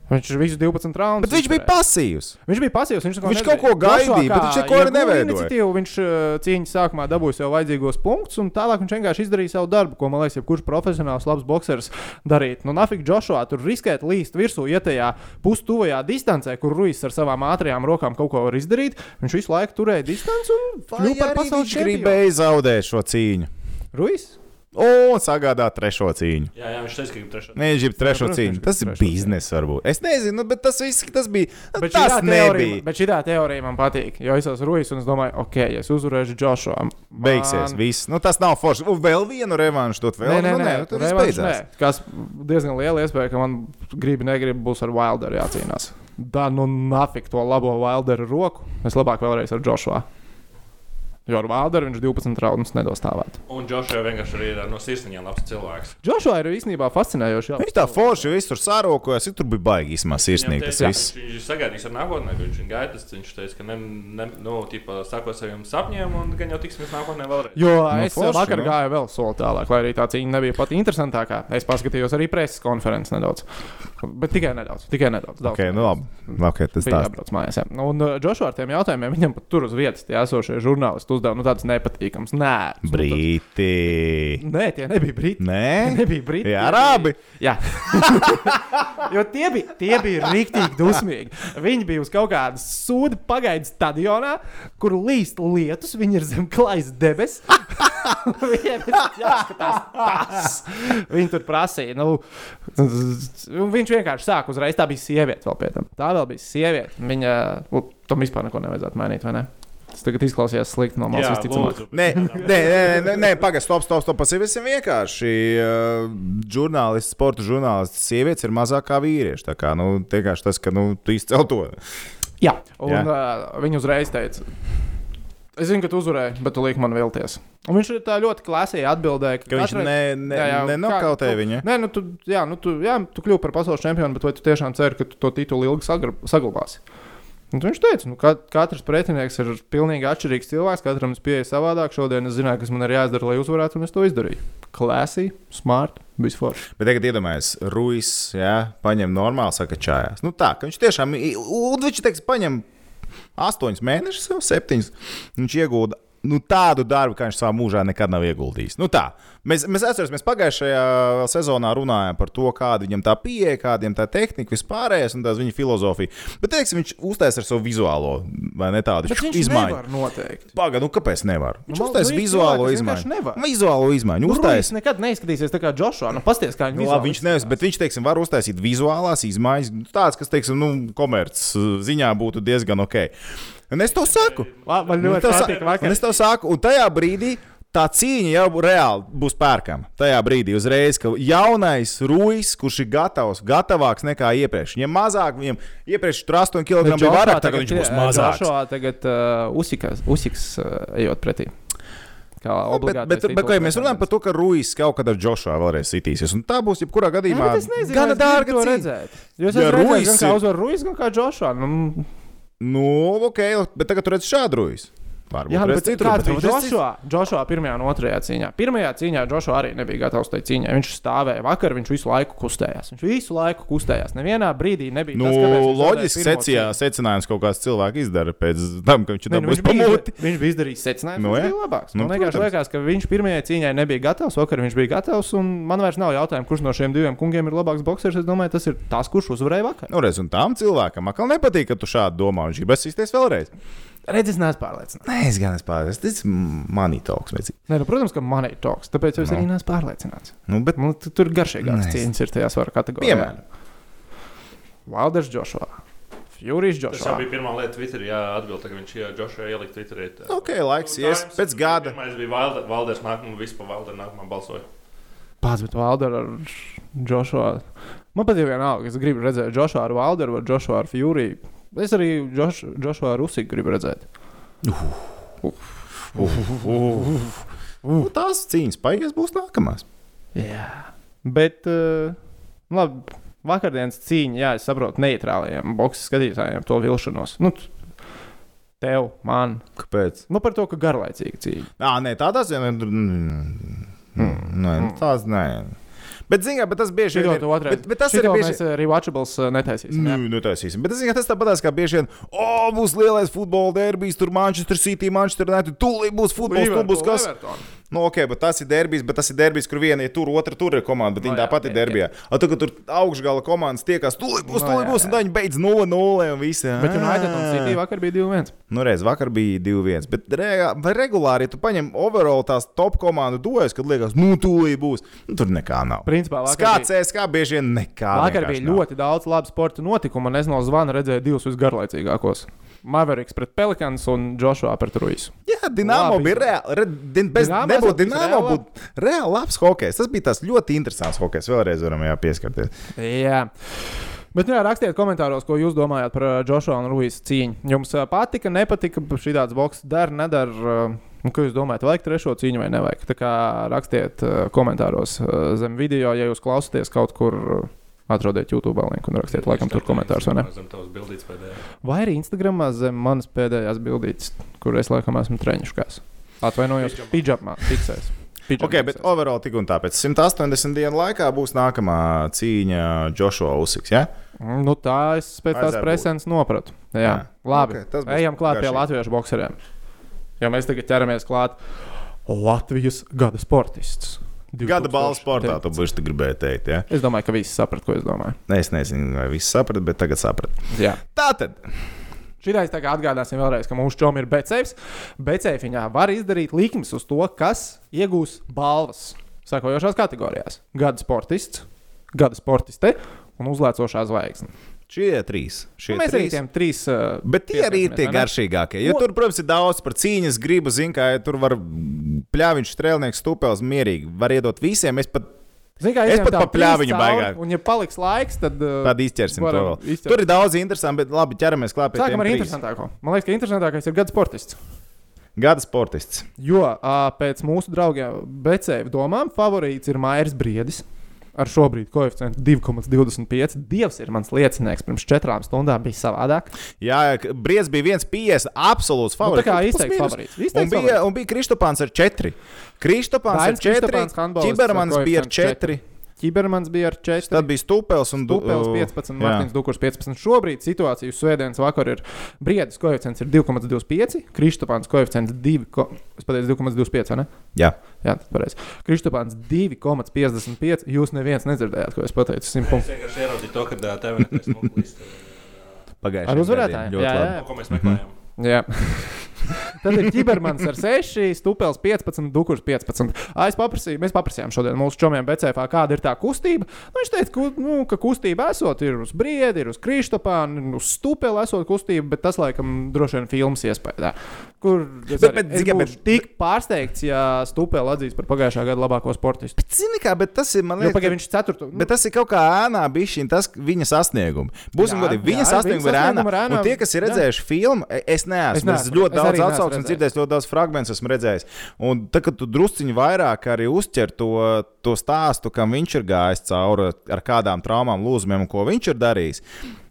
Viņš ir visus 12 raundus. Bet viņš bija pasīvs. Viņš bija pasīvs. Viņš, Viņš kaut ko gaidīja, bet viņš neko arī neveidoja. Viņš uh, cīņas sākumā dabūja sev vajadzīgos punktus, un tālāk viņš vienkārši izdarīja savu darbu, ko man liekas, jebkurš profesionāls, labs boxers darīt. Nu, Nafik Džošua tur riskēt līst virsū, iet tajā pustuvajā distancē, kur Ruijs ar savām ātrajām rokām kaut ko var izdarīt. Viņš visu laiku turēja distanci un kļuva par pasaules viņš čempionu. gribēja zaudēt šo cīņu. Ruijs? Un sagādāt trešo cīņu. Jā, jā, viņš teica, ka grib trešo. Nē, viņš grib trešo protams, cīņu. Tas ir biznesa, varbūt. Es nezinu, bet tas viss tas bija. Bet tas nebija. bet šī teorija man patīk. Jo es esmu Ruijs un es domāju, ok, ja es uzvarēšu Džošua. Beigsies, viss. Nu, tas nav forši. Un vēl vienu revanšu dot vēl. Nē, nē, nu, nē, nu, tad viss beidzās. nē. Kas diezgan liela iespēja, ka man gribi, negribi būs ar Wilderu jācīnās. Da, nu, nafik to labo Wilderu roku. Es labāk vēlreiz ar Džošua. Jo ar Wilderu viņš 12 raundus nedos stāvēt. Un Džošs jau vienkārši ir no sirsniņiem labs cilvēks. Džošua ir īstenībā fascinējoši. jā. Viņš tā forši viss tur sārokojas, tur bija baigi īsumā sirsnīgi. Tas teica, viss. Viņš sagaidīs ar nākotnē, ka viņš ir gaidījis. Viņš teica, ka ne, ne, nu, tīpa, sako saviem sapņiem, un gan jau tiksimies nākotnē vēlreiz. Jo Nu, es forši, vakar nu. gāju vēl soli tālāk, lai arī tā cīņa nebija pati interesantākā. Es paskatījos arī preses konferences nedaudz. Bet tikai nedaudz. Tikai nedaudz. daudz Okay, nu, labi. Okay, tas Bija tā. jābrauc mājās. Jā. Nu, Un uh, Džošs ar tiem jautājumiem viņam pat tur uz vietas tie esošie žurnālisti uzdeva nu, tādas nepatīkamas. Nē, Brīti. Nē, tie nebija brīti. Tie Nē, nebija brīti. Jā, tie arabi. Jā, jo tie bija, tie bija rīktīgi dusmīgi. Viņi bija uz kaut kādas sūdu pagaidu stadionā, kur līst lietus, viņi ir zem klājas debesis. Viņiem ir jāskatās tas. Viņi tur prasīja. Nu, viņš vienkārši sāka uzreiz. Tā bija sieviete vēl pie tam. Tā vēl bija sieviete. Viņa nu, tam vispār neko nevajadzētu mainīt, vai ne? Tas tagad izklausījās slikti no malas, visticamāk. lūdzu. Nē, nē, nē, nē, nē pagaidi, stop, stop, stop. Tas ir visiem vienkārši. Uh, žurnālists, sporta žurnālists, sievietes ir mazāk kā vīrieši. Tā kā nu, vienkārši tas, ka nu, tu izcēl to. Jā, un Jā. Uh, viņi uzreiz teica, es zinu, ka tu uzvarēji, bet tu lieki man vilties. Un viņš tā ļoti klasīgi atbildēja, Ka viņš ne, ne, nenokautē kā- viņu. Nē, nu, tu, jā, nu, tu, jā, tu kļuvi par pasaules čempionu, bet vai tu tiešām ceri, ka tu to titulu ilgi saglabāsi? Un tad viņš teica, ka katrs pretinieks ir pilnīgi atšķirīgs cilvēks, katram ir pieeja savādāk. Šodien es zināju, kas man ir jāizdara, lai uzvarētu, un es to izdarīju. Klasī, smart, vispār. Bet tagad iedomājieties, Ruijs, jā, paņem normāli, saka, čājās. Nu tā, ka viņš tiešām, un viņš teiks, paņem astoņus mēnešus, jau septiņus. Viņš iegūda nu, tādu darbu, kā viņš savā mūžā nekad nav ieguldījis. Nu, tā. mēs, mēs atceramies, mēs pagājušajā sezonā runājām par to, kāda viņam tā pieeja, kāda viņam tā tehnika, vispārējais un tās viņa filozofija. Bet, teiksim, viņš uztaisīja ar savu vizuālo, vai ne tādu izmaiņu. nevar noteikti. Pagaid, nu kāpēc nevar? Viņš Nu, uztaisīja nu, vizuālo vienkārši izmaiņu. nevar. Vizuālo izmaiņu. Uztais Uztaisīja. nekad neizskatīsies tā kā Džošua. Nu, pasties, kā viņš Nu, labi, viņš nevis, bet viņš, teiksim, var uztaisīt vizuālās izmaiņas, nu, tādas, kas, teiksim, nu, komerces ziņā būtu diezgan ok. Un es to saku. Man ļoti sa- patīk, Un es tev saku, un tajā brīdī. Tā cīņa jau reāli būs pērkama. Tajā brīdī uzreiz, ka jaunais Ruijs, kurš ir gatavs, gatavāks nekā iepriekš. Viņam mazāk, viņam iepriekš tur 8 kg Bet bija vairāk, tagad viņš būs mazāks. Džošua tagad uh, usikas, usiks uh, ejot pretī. Kā Bet, obligāti. bet, bet, bet kā, mēs runājam par to, ka Ruijs kaut kad ar Džošu vēlreiz sitīsies. Un tā būs jebkurā gadījumā. Es nezinu, gana es gribu dārga to cīņa. redzēt. Jūs esat redzējis, gan kā ir- uzvar Ruijs, gan kā Džošua. Nu, Nu, ok, bet tagad tur redz šādu Ruijs. Varbūt Jā, nu, reiz bet citur, kāds bija reiz Džošua? Džošua pirmajā un otrajā cīņā. Pirmajā cīņā Džošua arī nebija gatavs tai cīņai. Viņš stāvēja vakar, viņš visu laiku kustējās. Viņš visu laiku kustējās. Nevienā brīdī nebija. Nu, tas, loģiski secijā, secinājums kaut kāds cilvēks izdara pēc tam, kad viņš ir nu, dabūjis bija, pamūti. viņš bija izdarījis secinājumu, Nu, nu, viņš bija labāks. Nu, Man vienkārši liekas, ka viņš pirmajai cīņai nebija gatavs, vakar viņš bija gatavs. un Man vairs nav jautājumu, kurš no šiem diviem kungiem ir labāks boxers. Es domāju, tas ir tas, kurš uzvarēja vakar. Nu, redz, un tam cilvēkam atkal nepatīk, ka tu šādi domā. Viņš grib izsīsties vēlreiz. Redz, es neesmu pārliecināts. Nē, es gan esmu pārliecināts. Tas ir manī talks. vecīt. Nē, nu, protams, ka man ir toks, tāpēc es Nu. arī neesmu pārliecināts. Nu, bet, tu- tur garšīgākas cīņas ir tajā svara kategorijā. piemēram, Wilders Joshua, Furijs Tas jau Joshua. bija pirmā lieta Twitterī, jāatbild, ka viņš jau Džošā ielika Twitterī. tā. ok, laiks ies pēc gada. Pirmais bija Valde- Valders, nākamā vispār Valders, nākamā balsoja. Pats, bet Wilders ar Joshua. Man patīk vienalga, es gribu redzēt Joshua ar Wilderu vai Joshua ar Furiju. Es arī Josh, Joshua ar Usiku gribu redzēt. Nu, tās cīņas paies būs nākamās. Jā. Bet, uh, labi, vakardienas cīņa, jā, es saprotu, neitrālajiem boxe skatītājiem to vilšanos. Nu, tev, man. Kāpēc? Nu, par to, ka garlaicīga cīņa. Nā, nē, tādā ziņā. Nē, tās nē. Bet, zināmā mērā, tas bieži vien ir. Bet, bet tas Šito ir bieži mēs uh, rewatchables uh, netaisīsim. Nu, jā. nu, taisīsim. Bet ka tas tāpat kā bieži vien, o, būs lielais futbola derbijs, tur Manchester City, Manchester United, tūlīt būs futbols, tur būs kas. Everton. Nu, ok, bet tas ir derbijs, bet tas ir derbijs, kur viena ir tur, otra tur ir komanda, bet Nu, viņi tāpat ir derbijā. A, tu, kad tur augšgala komandas tiekās, tūlīt būs, Nu, jā, būs, un viņi beidz 0-0 un visi. Bet United un. City vakar bija 2-1. Nu, reiz vakar bija 2-1. Bet re, regulāri, tu paņem overall tās top komandu dujas, kad liekas, nu, tūlīt būs, nu, tur nekā nav. Principā Skats, bija, CSK bieži vien nekā. vakar bija nav. ļoti daudz labu sporta notikumu, un es no zvana redzēju divus visgarlaicīgākos. Mavericks pret Pelikans un Joshua pret Ruisu. Jā, Dienāmo bija reāli. Re, din, bez Dinamo nebūtu Dienāmo, reāli būtu reāli labs hokejs. Tas bija tas ļoti interesants hokejs. Vēlreiz varam jā, pieskarties. Jā. Bet, nu, jā, rakstiet komentāros, ko jūs domājat par Joshua un Ruijas cīņu. Jums patika, nepatika šī tāds boks, dara, nedara. Nu, ko jūs domājat, vajag trešo cīņu vai nevajag? Tā kā rakstiet komentāros zem video, ja jūs klausāties kaut kur. Atrodiet YouTube linku un rakstiet, laikam, tur komentārus. vai ne? Vai arī Instagramā zem manas pēdējās bildītes, kur es laikam esmu treniškās. Atvainojos, pidžamā, fiksēs. Pidžamā Ok, bet overall tik un tā. Pēc 180 dienu laikā būs nākamā cīņa Joshua Usiks. Ja? Nu, tā es pēc tās preses nopratu. Jā, jā. Labi. Ok, tas būs Ejam klāt pie garšīgi. latviešu bokseriem. Jo mēs tagad ķeramies klāt Latvijas gada sportists. Gada balvu sportā, 2019. tu būsi gribēji teikt. Ja? Es domāju, ka visi saprat, ko es domāju. Es nezinu, vai viss saprata, bet tagad saprata. Jā. Tā tad. Šitais tagad atgādāsim vēlreiz, ka mūsu čom ir Becēvs. Becēviņā var izdarīt likmes uz to, kas iegūs balvas sekojošās kategorijās. Gada sportists, gada sportiste un uzlēcošā zvaigzne. Šie trīs. Šie Nu, mēs arī trīs. tiem trīs. Uh, Bet tie arī ir tie ne? garšīgākie. Jo O- tur, protams, ir daudz par cīņas gribu. Zinu, ka tur var pļāviņš, strēlnieks, stūpēls mierīgi. Var iedot visiem. Es pat Zini, kā Es pat tā pa pļāviņu baigāk. Un, ja paliks laiks, tad. Uh, tādu izķersim. to vēl. izķert. Tur ir daudz interesantu, bet labi, ķeramies klāt pie Sākam tiem ar interesantāko. Man liekas, ka interesantākais ir gada sportists. Gada sportists. Jo uh, pēc mūsu draugiem Becēva domām favorīts ir Mairs Briedis. Ar šobrīd koeficientu 2,25. Dievs ir mans liecinieks. Pirms četrām stundām bija savādāk. Jā, Briedis bija 1,50. Absolūts Nu, tā favorīts. kā izteikts favorīts. Un Izteikts bija, favorīts. un bija Kristopāns ar 4. Kristopāns ar Dainis 4. Kristopāns, handbolists, Čibermans bija ar koeficientu 4. Ķibermans bija ar 4. Tad bija Stūpels un uh, 15, jā. Mārtiņš Dukurs 15. Šobrīd situācija Svētdienas vakar ir Briedis koeficients ir 2,25, Kristopāns koeficients 2, ko, es pateicu 2,25, vai ne? Jā. Jā, tas pareizi. Kristopāns 2,55. Jūs neviens nedzirdējāt, ko es pateicu. 100 Es punktu. vienkārši ieraudzīju to, ka tev ir. Pagājušajā Ar uzvarētājiem? Jā, labi. jā. Ko mēs meklējam? Jā. Tad ir ķibermans ar 6, stūpēls 15, dukurs 15. Ā, Es paprasīju, mēs paprasījām šodien mūsu čomiem BCF, kāda ir tā kustība. Nu, viņš teica, ku, nu, ka kustība esot ir uz briedi, ir uz kristopāna, uz stūpēla esot kustība, bet tas laikam droši vien filmas iespējā. Kur es, Bet- arī, bet, es zini, būšu tik pārsteigts, ja stūpēla atzīs par pagājušā gada labāko sportistu. Zini, kā, bet tas ir, man Jo liekas, pagaidām viņš ir ceturto. Bet tas ir kaut kā ēnā, bija tas viņa sasniegumi. Būsim Jā, godīgi, jā, viņa sasniegumi ir ēnā. Un tie, kas ir jā. redzējuši filmu, e- es neesmu. Es Es, neesmu, es ļoti es daudz atsauksmes dzirdējis, ļoti daudz fragmentus esmu redzējis. Un tad, kad tu drusciņi vairāk arī uztver to, to stāstu, kam viņš ir gājis cauri, ar kādām traumām, lūzumiem un ko viņš ir darījis.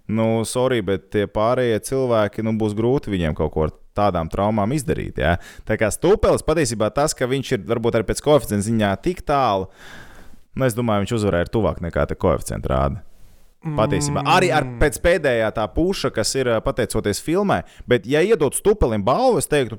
Nu, sorry, bet tie pārējie cilvēki nu, būs grūti viņiem kaut ko tādām traumām izdarīt. Ja? Tā kā stūpelis patiesībā tas, ka viņš ir varbūt arī pēc koeficienta ziņā tik tālu, nu, es domāju, viņš uzvarēja tuvāk nekā tā koeficienta rāda. Patiesībā arī ar Mm. pēc pēdējā tā puša, kas ir ā, pateicoties filmai, bet, ja iedod stupelim balvu, es teiktu,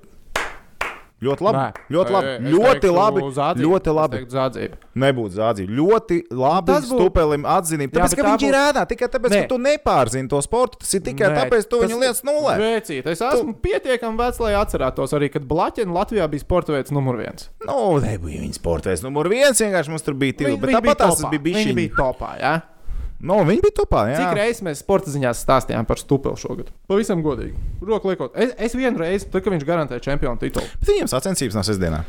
ļoti labi. Nē. Ļoti labi. Es Ļoti labi. zādzību. Ļoti labi. Zādzību. Nebūtu zādzība. Ļoti labi. Tas būtu- stupelim atzinība. Jā, Tāpēc, bet ka tā viņš ir būtu- ēdā, tikai tāpēc, Nē. ka tu nepārzini to sportu. Tas ir tikai Nē, tāpēc, ka tu tas- viņu lietas nulē. Vēcīt, es esmu tu... pietiekami vecs, lai atcerētos arī, kad Blaķina Latvijā bija sporta veids numur viens. Nu, nebija viņa sportais numur viens. Vienkārši mums tur bija divi. Bet tāpat tās bija Viņi bijuši. bija topā, jā. Nu, viņi bija topā. Cik Jā. reizes mēs sporta ziņās stāstījām par Stupelu šogad? Pavisam godīgi. Roku liekot. Es, es vienu reizi, tad, kad viņš garantēja čempionu titulu. Bet viņiem sacensības nav sestdienā.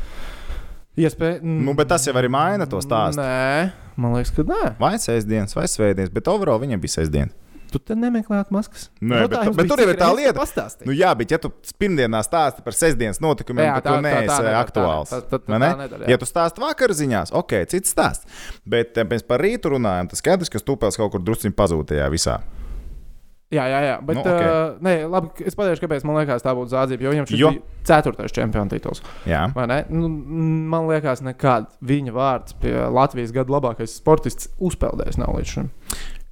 Iespēja. Nu, bet tas jau arī maina to stāstu. Nē, man liekas, ka nē. Vai sestdienas, vai svētdienas, bet overall viņiem bija sestdiena. Tu te nemeklē maskas. Nē, bet- Jautājums bet bija, tur jau ir tā lieta. Pastāstīt. Nu, jā, bet ja tu pirmdienā stāsti par sestdienas notikumiem, Jā, tad tu neesi aktuāls. tā- tā- tā- ne? nedara, ja tu stāsti vakar ziņās, ok, cits stāsts. Bet eh, mēs par rītu runājam, tas skaidrs, ka stūpēs kaut kur drusciņā pazūd tajā visā. Jā, jā, jā. Bet, Nu, ok. okay. uh, nē, labi, es pateikšu, kāpēc man liekas, tā būtu zādzība. Jo viņam šis Jo. bija ceturtais čempionu tituls. Jā? Nu, man liekas, nekad viņa vārds pie Latvijas gada labākais sportists uzpeldējis nav līdz šim.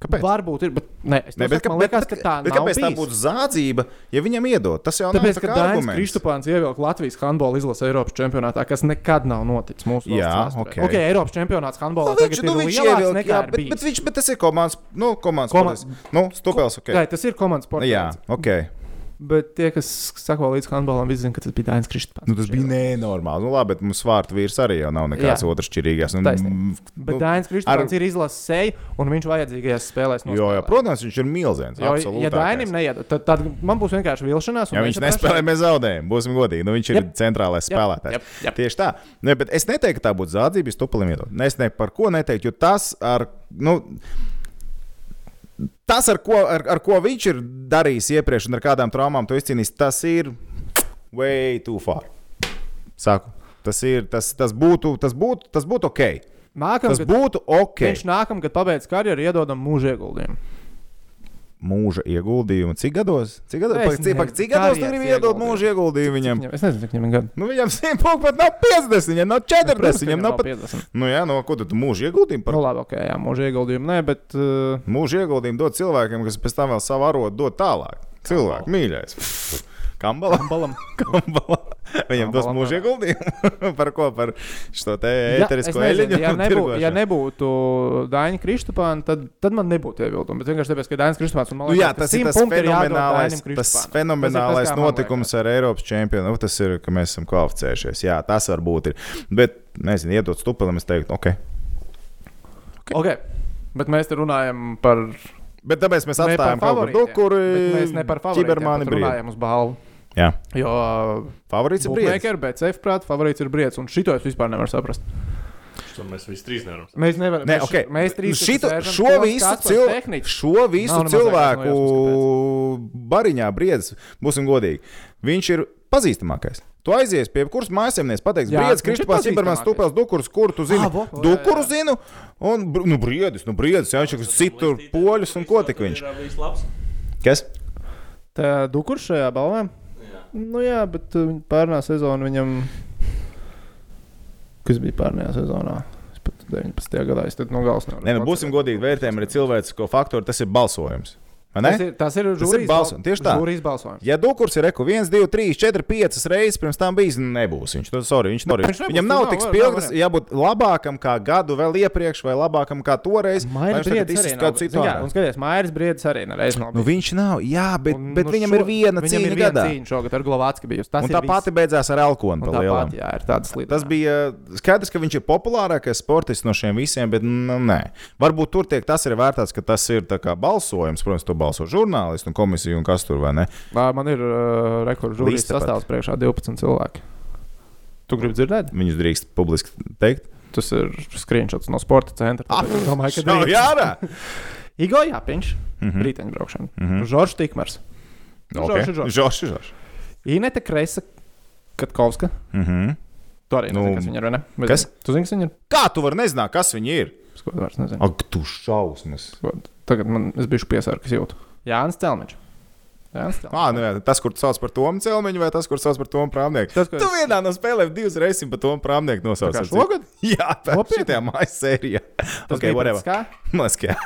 Kāpēc? Varbūt ir, bet ne, es Ne, ne, saku, man liekas, ka tā bet nav kāpēc tā bijis. būtu zādzība, ja viņam iedod? Tas jau Tāpēc, nav tā arguments. Kristupāns ievilka Latvijas handbola izlase Eiropas čempionātā, kas nekad nav noticis mūsu valsts Jā, vēsturē. ok. Eiropas čempionāts handbolā Nu, viņš, nu, ir viņš ievilka, jā, ir bet, bet, viņš, bet tas ir komandas, nu, komandas Koma- sports. Nu, stūpēls, ok. Jā, tas ir komandas sports. Jā, ok. Bet tie, kas sako līdz handbolam, visi zina, ka tas bija Dainis Kristupāns. Nu, tas bija nenormāli. Nu, labi, bet mums vārtu vīrs arī jau nav nekāds otrs. Un, Taisnība. Bet nu, Dainis Kristupāns ar- ir izlases seja, un viņš vajadzīgajās spēlēs Jo, jā, nospēlē. protams, viņš ir milzīgs. Jo, ja Dainim neiedod, tad, tad man būs vienkārši vilšanās. un Ja viņš nespēlē, mēs zaudējam. Būsim godīgi. Nu, viņš ir Jep. centrālais Jep, spēlētājs. jep, jep. Tieši tā. Ne, bet es neteiktu, ka tā būtu zādzība, stupalim iedot. Ne, Es ne par ko neteiktu, jo tas, ar, nu, tas ar, ko, ar, ar ko viņš ir darījis iepriekš un ar kādām traumām to izcīnījis, tas ir way too far. Saku. Tas, ir, tas, tas, būtu, tas, būtu, tas būtu ok. Tas Nākamgad, būtu ok. viņš nākamgad pabeidz karjeru, iedodam mūža ieguldījumu. Mūža ieguldījumu. Cik gados? Cik gados, Es pak, cik, nezinu, cik gados tu gribi iedot mūža ieguldījumu viņam? Viņam, es nezinu, cik viņam ir gadi. Nu, viņam 100 punkti pat nav 50, viņam nav 40, Protams, viņam nav pat. 50. Nu, jā, no ko tu, mūža ieguldījumu par Nu, labi, ok, jā, mūža ieguldījumu. Nē, bet. Uh, mūža ieguldījumu dot cilvēkiem, kas pēc tam vēl savu arodu dod tālāk. Cilvēku mīļais. Kambalam, balam. kambalam. Viņam dos mūža ieguldījumu. par ko? Par šo te Ja, ēterisko nezinu, eļļu. ja, nebū, ja nebūtu Daņa Kristupāna, tad, tad man nebūtu iebildumi. Bet vienkārši tāpēc, ka Dainis Kristupāns man Nu, jā, liekas, tas ir 100 tas fenomenālais, tas fenomenālais Tas tas, notikums ar Eiropas čempionu. Nu, tas ir, ka mēs esam kvalificējušies. Jā, tas varbūt ir. Bet, nezinu, iedot stupelim, es teiktu, ok. Ok, bet mēs te runājam par. Bet tāpēc mēs atstājam kaut favorītiem, kur Mēs ne par favorītiem runājam uz balvu. Jā, Jo favorīts ir. Buļbuļsaktas, bet prātā favorīts ir Briedis. Un šito es vispār nevaru saprast. To mēs visi trīs nevaram. Mēs nevaram. Nē, mēs, okay. mēs trīs Šito, sēžam, šo visu, cil... šo visu Nav cilvēku bariņā briedis, būsim godīgi. Viņš ir pazīstamākais. Tu aizies pie kuras mājasemnieks, pateiks, ir Kristofers, Imants. Tupels, Dukurs, kur tu zini? Ah, Dukuru zinu, un nu, briedis, nu, briedis, jā, viņš ir citur poļus un ko tik viņš. Kas? Tā Dukurs šajā balvā. Nu jā, bet viņa pērnā sezona viņam. Kas bija pērnajā sezonā? Es pat 19. gadā es tad no galvas nevaru. Nē, nu, būsim godīgi vērtējumi arī cilvēcisko faktoru, tas ir balsojums. Vai ne? Tas ir, tas ir, Tas ir žūrijas balsojums, tieši tā. Žūrijas balsojums. Ja Dukurs ir reku 1, 2, 3, 4, 5 reizes pirms tam bijis, nebūs viņš. Nu, sorry, viņš, sorry. Viņš nebūs, Viņam nav tik spilgts, jābūt labākam kā gadu vēl iepriekš, vai labākam kā toreiz. Mairis Briedis arī nav. citu Jā, un skaties, Mairis Briedis arī nereiz nav. Nu, viņš nav, jā, bet, Un, bet nu, viņam šo- ir viena viņam cīņa ir viena gadā. Cīņa šogad ar Glovātski bijusi. Tas Un ir tā pati beidzās ar Elkonu. Un pa tā lielam. pati, jā, ir tāds līdzīgs. Tas bija skaidrs, ka viņš ir populārākais sportists no šiem visiem, bet nu, nē. Varbūt tur tiek tas arī vērtēts, ka tas ir tā kā balsojums. Protams, to balso žurnālisti un komisija un kas tur vai ne. Man ir uh, rekords pat. sastāvs priekšā 12 cilvēki. Tu gribi dzirdēt? Viņus drīkst publiski teikt. Tas ir screenshots no sporta centra. Ah, domāju, ka Šau, drīkst. jārā! Igo Jāpiņš, Mhm. riteņbraukšana. Mhm. Žoržs Tikmers, Nu, Okay. Žoržs, Žoržs. Žoržs, Žoržs. Inete Kresa, Katkovska. Mhm. Tu arī Nu, nezini, kas viņa ir, vai ne? Bet kas? Tu zini, kas viņa ir? Kā tu vari nezināt, kas viņi ir? Skodu vairs nezinu. Ak, tu šausmas. Skod. Tagad man es biju piesārkas jūtu. Jānis Celmiņš. Jānis Telmaņš. Ah, nu, tas, kur tu sauc par Tomu Celmiņu, vai tas, kur sauc par Tomu Prāmnieku? Tas, Tu es- vienā no spēlēm divas reizes par Tomu Prāmnieku nosauc. kā šogad? Jā, Nopietni? šitajā mājas sērijā. Tas Ok, bija whatever. pēc kā? Ka jā.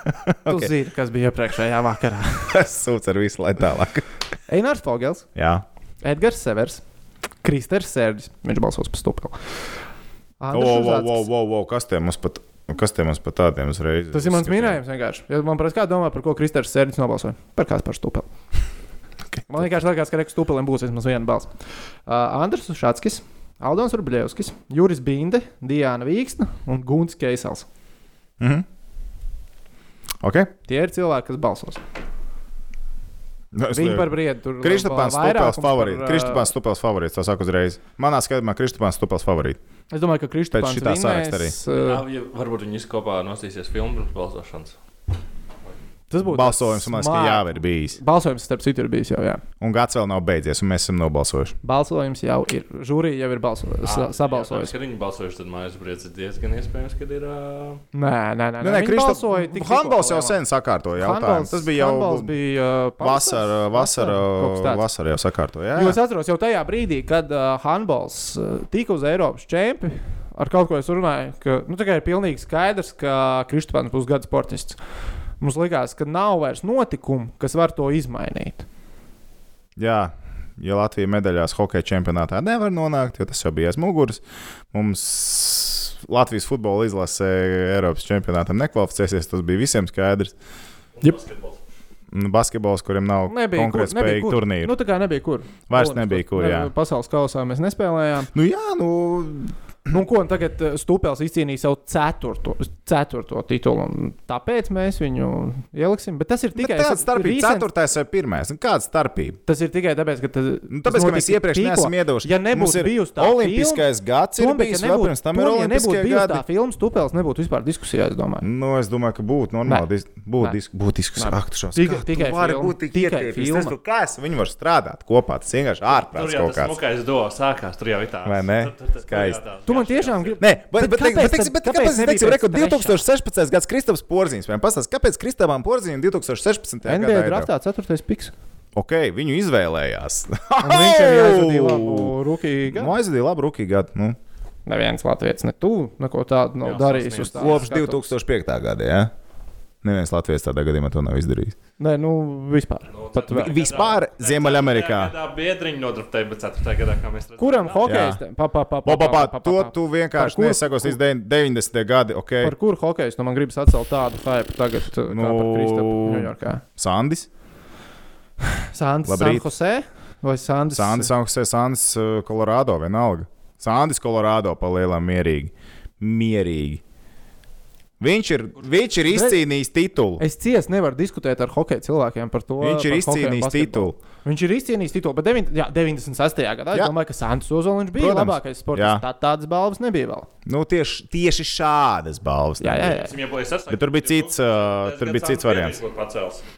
Tu zini, kas bija iepriekšējā vakarā. Es sūdzu ar visu, lai tālāk. Einārs Fogels, Jā. Edgars Severs, Kristers Sērģis. Viņš balsos par Andris o, o, Uzackis. o, o, kas te mums pat? Kas te mums pat tādiem uzreiz? Tas ir mans minējums vienkārši. Ja man prasa, kā domā, par ko Kristers Sērģis nobalsoja? Par kāds par stupelu. Okay. Man vienkārši liekas, ka Rekas stupeliem būs vismaz viena balss. Uh, Andris Šatskis, Aldons Rubļevskis, Juris Binde, Diana Vīksna un Gunts Keisels. Mhm. Ok. Tie ir cilvēki, kas balsos. Nu, lieku- par briedu tur Kristapāns vairākums Stupels par, favorīts. uh, Kristapāns Stupels favorīts. Tā saka uzreiz. Manā skatījumā Kristapāns Stupels favorīts. Es domāju, ka Kristapāns šitā saraksta arī. Uh, Jā, varbūt viņi kopā nosīsies filmu pirms balsošanas. Tas būtu Balsojums man liekas, ka smart. jau ir bijis. Balsojums, starp citu, ir bijis jau. Jā. Un gads vēl nav beidzies, un mēs esam nobalsojuši. Balsojums jau ir. Žūrija jau ir balsojusi, sabalsojusi. Kad viņi balsojuši, tad mājas briedz ir diezgan iespējams, ka ir. Uh... Nē, nē, nē. Nē, nē, tikko Hanbols jau sen sakārtoja jautājumu. Tas bija jau bija uh, vasara, vasara, tāds. vasara jau sakārtoja. Jo es atceros, jau tajā brīdī, kad uh, handbols uh, tika uz Eiropas čempionu, ar kaut ko es runāju, ka nu, ir pilnīgi skaidrs, ka Kristofers būs gada sportists. Mums likās, ka nav vairs notikumu, kas var to izmainīt. jā. Ja Latvija medaļās hokeja čempionātā nevar nonākt, jo tas jau bija aiz muguras, mums Latvijas futbola izlase Eiropas čempionātam nekvalificēsies. Tas bija visiem skaidrs. Basketbols. Un Basketbols, kuriem nav Nebija konkrēti spējīgi turnīri. Nu, tā kā nebija kur. Vairs nebija kur, jā. Pasaules kausā mēs nespēlējām. Nu, jā, nu, Nu, ko tagad uh, Stūpēls izcīnīja savu ceturto, ceturto titulu. un Tāpēc mēs viņu ieliksim. Bet tas ir tikai tāda starpība. recent- Ceturtais vai pirmais? Nu, Kāda starpība? Tas ir tikai tāpēc, ka, tas, Nu, tāpēc, ka mēs iepriekš neesam iedevuši. Ja nebūtu bijusi tā Olimpiskais gads, ir Tomēr, bijis ja nebūtu- pirms tam ir ja Olimpiskie bijusi gadi. tā filma, Stūpēls nebūtu vispār diskusijā. es domāju. Nu, es domāju, ka būtu normāli. dis- Būtu dis būt diskusija. Ak, tu šaus, Tikai- tikai filma. Tikai filma. Tas, kā es, viņi var strādāt kopā. Tas vienkārši Tur ārprāts jau kaut tas kāds. smukais do sākās. Tur jau ir tā. Vai ne? Tur- tur- tur- Skaisti. Jau Tu man tiešām gribi. Nē, bet, Bet bet, bet, kāpēc bet, bet kāpēc kāpēc nebija teiksim, reku, trešā? 2016. gads Kristaps Porziņš. Pastāst, kāpēc Kristapam Porziņam 2016. NBA gadā ir? draftā 4. piks. Ok, viņu izvēlējās. Un viņš arī aizvadīja labu Nu, gadu. aizvadīja labu rookie gadu. Nu, Neviens Latvijas, ne tu, neko tādu nav darījis. kopš skatu. 2005. gada. Ja? Neviens Latvijas tādā gadījumā to nav izdarījis. Nē, nu vispār. Nu, Pat vēl. vispār Ziemeļamerikā. gadā Biedriņu nodraftēja, bet 4. gadā, kā mēs redzam. Kuram hokejs? Pa, pa, pa, pa, Pa, pa, pa, to tu vienkārši kur- nesakos līdz deviņ- 90. gadi. Okay. Par kuru hokejs nu man gribas atcelt tādu hype tagad, nu... kā par Kristapu Ņujorkā? Sandis. Sandis, San Labrīt. Jose vai Sandis? Sandis, Augstē, Sandis, uh, Kolorādo vienalga. Sandis, Kolorādo pa lielām mierīgi. Mierīgi. Viņš ir, viņš ir izcīnījis titulu. Es ciesi nevaru diskutēt ar hokeja cilvēkiem par to. Viņš ir izcīnījis titulu. Viņš ir izcīnījis titulu, bet devin, jā, 96. gadā Jā. es domāju, ka Sandis Ozoliņš bija Protams. labākais Jā. sports. Tā, tādas balvas nebija vēl. Nu, tieši, tieši šādas balvas. Jā, jā, jā. Sasniegts. Bet tur bija cits, uh, tur bija cits variants.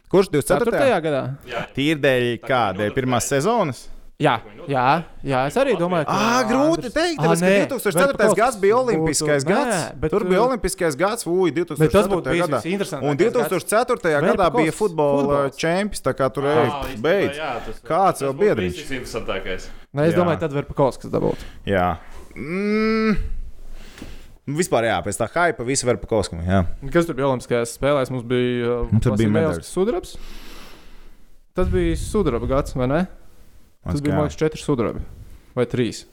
Kurš 4. 24. gadā. Jā, Tīri dēļ kādai pirmās sezonas? Jā, jā, jā, es arī domāju, ka. Ah, grūti Andris- pateikt, Ā, tāpēc, nē, ka 2004. bet gads bija būtu- olimpiskais nē, gads. bet, Tur bija olimpiskais gads, ui, 2004. Bet tas būtu gadā. Un 2004. gads. gadā bija futbola čempions, tā kā tur jā, tas- Kāds tas vēl būtu biedriņš? bijis visinteresantākais. Nē, es Jā. domāju, tad var kaut kas dabūt. Jā. Mm. Nu, Vispār, jā, pēc tā hypa visi var pa kaut kam. Jā. Kas tur bija Olimpiskajās spēlēs? Mums bija uh, bija medaļas. sudrabs. Tas bija sudraba gads, vai ne? Tas bija, liekas, četri sudrabi vai trīs.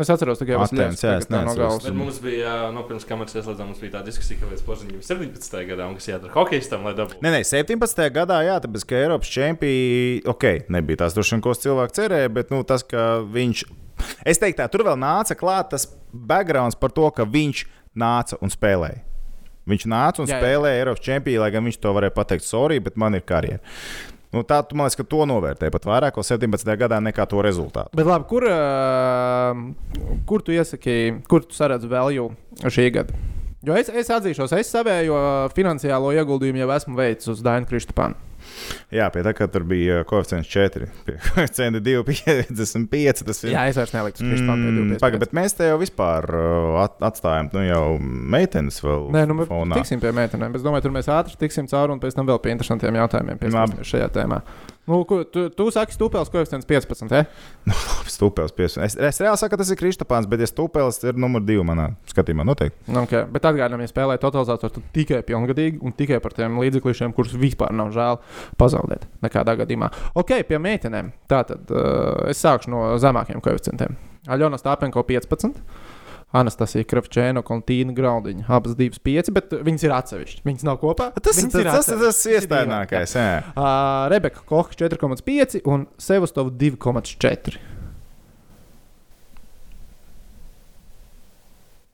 Es atceros tikai Atēns, jā, es tagad tā no neatceros. galvas. Bet mums bija, nu, pirms kameras ieslēdzām, mums bija tā diskusija, ka līdz Porziņam 17. gadā un kas jādara hokeistam, lai dabūtu. Nē, nē, 17. gadā, jā, tāpēc, ka Eiropas čempions, ok, nebija tās droši vien, ko cilvēki cerēja, bet nu, tas, ka viņš, es teiktu, tā, tur vēl nāca klāt tas backgrounds par to, ka viņš nāca un spēlēja. Viņš nāca un Jā, jā. spēlēja Eiropas čempionā, lai gan viņš to varēja pateikt, sorry, bet man ir karjera. Nu, tā, tu man liekas, ka to novērtēja pat vairāk, vēl 17. gadā nekā to rezultātu. Bet labi, kur, uh, kur tu iesaki, kur tu saredzi value šī gada? Jo es, es atzīšos, es savējo finansiālo ieguldījumu jau esmu veicis uz Dainu Kristapānu. Jā, pie tā, ka tur bija koeficients 4, pie koeficienta 2,55. Tas ir Jā, es vairs neliktu uz Kristapānu. Mm, Pagaid, bet mēs te jau vispār uh, at, atstājam, nu jau meitenes vēl. Nē, nu, mēs tiksim pie meitenēm. Es domāju, tur mēs ātri tiksim cauri un pēc tam vēl pie interesantiem jautājumiem pieskarsimies šajā tēmā. Nu, ko, tu, tu saki, stūpēlis koeficients 15. Eh? Stūpēlis 15. Es, es reāli saku, tas ir Kristapāns, bet ja stūpēlis ir numur 2 manā skatījumā, noteikti. Nu, Okay. Bet atgādinām, ja spēlē totalizators, tad tikai pilngadīgi un tikai par tiem līdzekļiem, kurus vispār nav žēl pazaudēt. Nekādā gadījumā. Ok, pie meitenēm. Tātad uh, es sākšu no zemākiem koeficientiem. Aļona Stāpenko 15. Anastasija Kravčēna un Tīna Graudiņa. Abas divas pieci, bet viņas ir atsevišķas. Viņas nav kopā. Tas, Viņas tas, tas, tas, tas ir iestaigākais. jā. Uh, Rebeka Kocha 4,5 un Sevastova 2,4.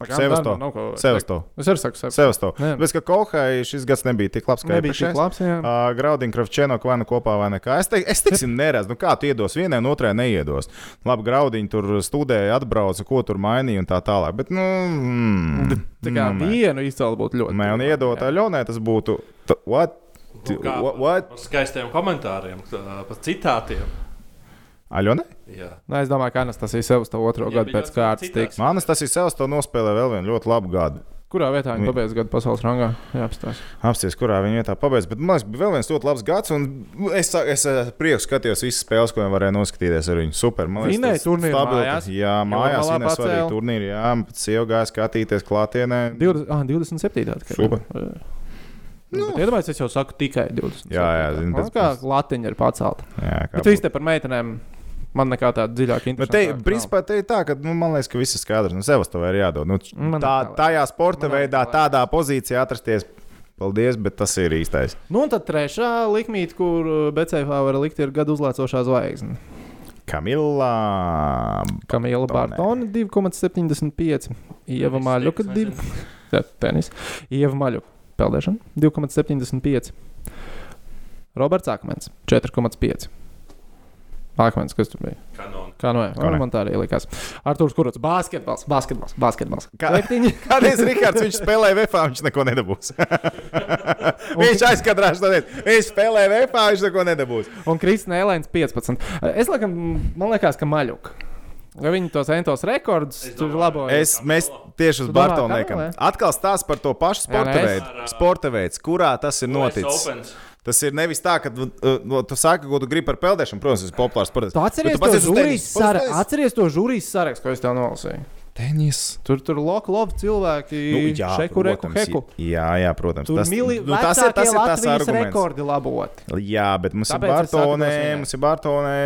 Sevasto. Sevasto. Es arī saku, Sevasto. Bet ka Kohai šis gads nebija tik labs, kā Nebija tik labs. Uh, Graudīgi, Kravčēno, vai nu kopā, vai nekā. Es, teik, es teiksim, neredzu, nu kā tu iedos vienai, un otrai neiedos. Labi, Graudiņi tur studēja, atbrauca, ko tur mainīja un tā tālāk. Bet, nu, mm, Tā kā nu, vienu izcēlu būtu ļoti. Nē, un iedot Aļonai, tas būtu. What? Nu, kā What? skaistiem komentāriem, tā- par citātiem. Aļonai? Jā. Nē, es domāju, ka Anastasija Sevastova otro Jā, gadu bija pēc kārtas tiks. Manas tas ir savs, to nospēlē vēl vienu ļoti labu gadu. Kurā vietā viņi Vi- pabeidz gadu pasaules rangā? Jā, apstāsta. Apsties, kurā viņa vietā pabeigts. Bet man liekas, bija vēl viens ļoti labs gads, un es, sa- es ar prieku skatījos visas spēles, ko viņi varēja noskatīties ar viņu. Super. Man liekas, tas stabili- mājās. Jā, mājās viņa svarīga turnīra. Jā, pēc sieva gāja skatīties klātienē. 20, ah, 27. tā tikai. Super. Nu, Iedomājieties, es jau saku tikai 20. Jā, jā, zinu, Nu, pēc- kā latiņa ir pacelta. Jā, kā Bet viss te par meitenēm. Man nekā tāda dziļāka Bet te, interesa. principā, te ir tā, ka nu, man liekas, ka viss ir skaidrs. Nu, Sevastovai ir jādod. Nu, Man tā, tajā sporta Man veidā, tā tādā pozīcijā atrasties. Paldies, bet tas ir īstais. Nu, un tad trešā likmīte, kur BCF var likt, ir gadu uzlācošā zvaigzne. Kamila. Kamila Bartona 2,75. Ieva Maļuka 2. Jā, tenis. Ieva Maļuka peldēšana 2,75. Roberts Akmens 4,5. Akmens, kas tur bija? Kā no Kanone. man tā arī likās. Arthurs Kurots, basketbols, basketbols, basketbols. Kā-. Kādreiz Rikārds viņš spēlēja VFā, viņš neko nedabūs. viņš aizkadrās lietu. Viņš spēlēja VFā, viņš neko nedabūs. Un Kristina Elēns 15. Es laikam, man liekas, ka Maļuka. Ja viņi tos entos rekordus tur laboja. Es, mēs tieši uz Bartonu liekam. Atkal stāsts par to pašu sporta veidu, sporta veids, kurā tas ir noticis. Tas ir nevis tā, ka uh, tu saki, ko tu gribi par peldēšanu. Protams, tas ir populārs sports. Tu atceries Bet to uz žūrijas tenisu. sarakstu, Pats atceries to žūrijas sarakstu, ko es tev nolasīju. Tenis. Tur tur loku loku cilvēki, Nu, jā, šeku, reku, protams, heku. Jā, jā, protams. Tur Tas, mili, nu, tas ir tas, ir tas arguments. rekordi labot. Jā, bet mums Tāpēc ir Bartonē, mums ir Bartonē,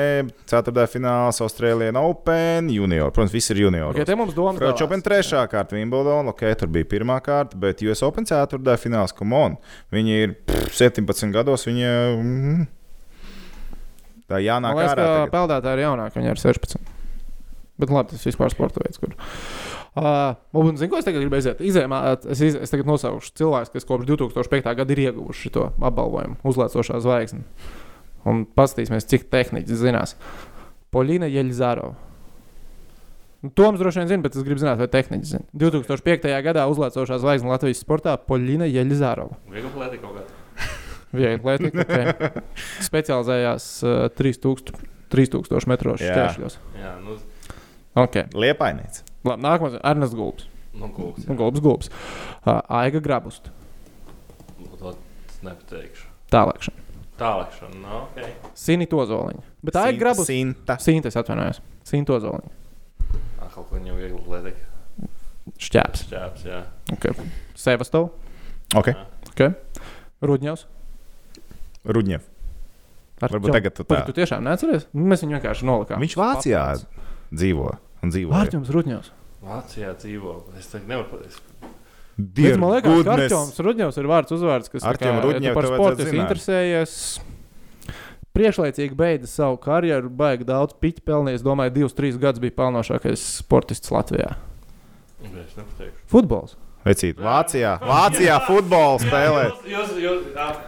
4. fināls, Austrālijas Open, junior. Protams, viss ir junior. Okay, te mums domas French. Open trešā kārta, Wimbledon, ok, tur bija pirmā kārta, bet US Open ceturtā fināls, come on. Viņi ir pff, 17 gados, viņi mm, tā jānāk ārā. peldētāji ir jaunāki, viņi ir 16. Bet labi, tas vispār sporta veids, kur. Uh, un, zinu, ko es tagad gribu aiziet? Izējumā, es, iz, es tagad nosaukšu cilvēkus, kas kopš 2005. gada ir ieguvuši šo apbalvojumu, uzlēcošā zvaigzni. Un paskatīsimies, cik tehniski zinās. Polīna Jeļzārova. Nu, Toms droši vien zina, bet es gribu zināt, vai tehniski zina. 2005. gadā uzlēcošā zvaigzne Latvijas sportā Polīna Jeļzārova. Viegli plētī kaut kādā. Viegli atlētika, okay. specializējās uh, 3000, 3000 metros Jā. šķēršļos. Jā, nu, Okay. Liepainīts. Labi, nākamais ir Ernsts Gulbs. nu kūks. Nu, Gulbs, Gulbs. Uh, Aiga Grabust. Nu, to nepateikšu. Tālākšana. Tālākšana, nu, ok. Sinita Ozoliņa. Bet Aiga Grabust. Sinta. Sinta, es atvainojos. Sinta Ozoliņa. Ah, kaut ko viņam viegli plētī. Šķēps. Šķēps, jā. Okay. Sevastov. Ok, Okay. Rudņevs. Rudņev. Ar Varbūt tagad tu tā. Tu tiešām neatceries? Mēs viņu vienkārši nolikām. Viņš Vācijā dzīvo un dzīvo. Vārķums Rudņevs. Vācijā dzīvo. Es tagad nevaru pateikt. Bet man liekas, ka Arčuns Rudņevs ir vārds uzvārds, kas Artjom kā, ja par sportu interesējies. Priekšlaicīgi beidza savu karjeru, baigi daudz piķu pelnījis. Domāju, divus, trīs gadus bija pelnošākais sportists Latvijā. Es nepateikšu. Futbols. Vecīt, Vācijā, Vācijā futbolu spēlē. Jūs, jūs, jūs,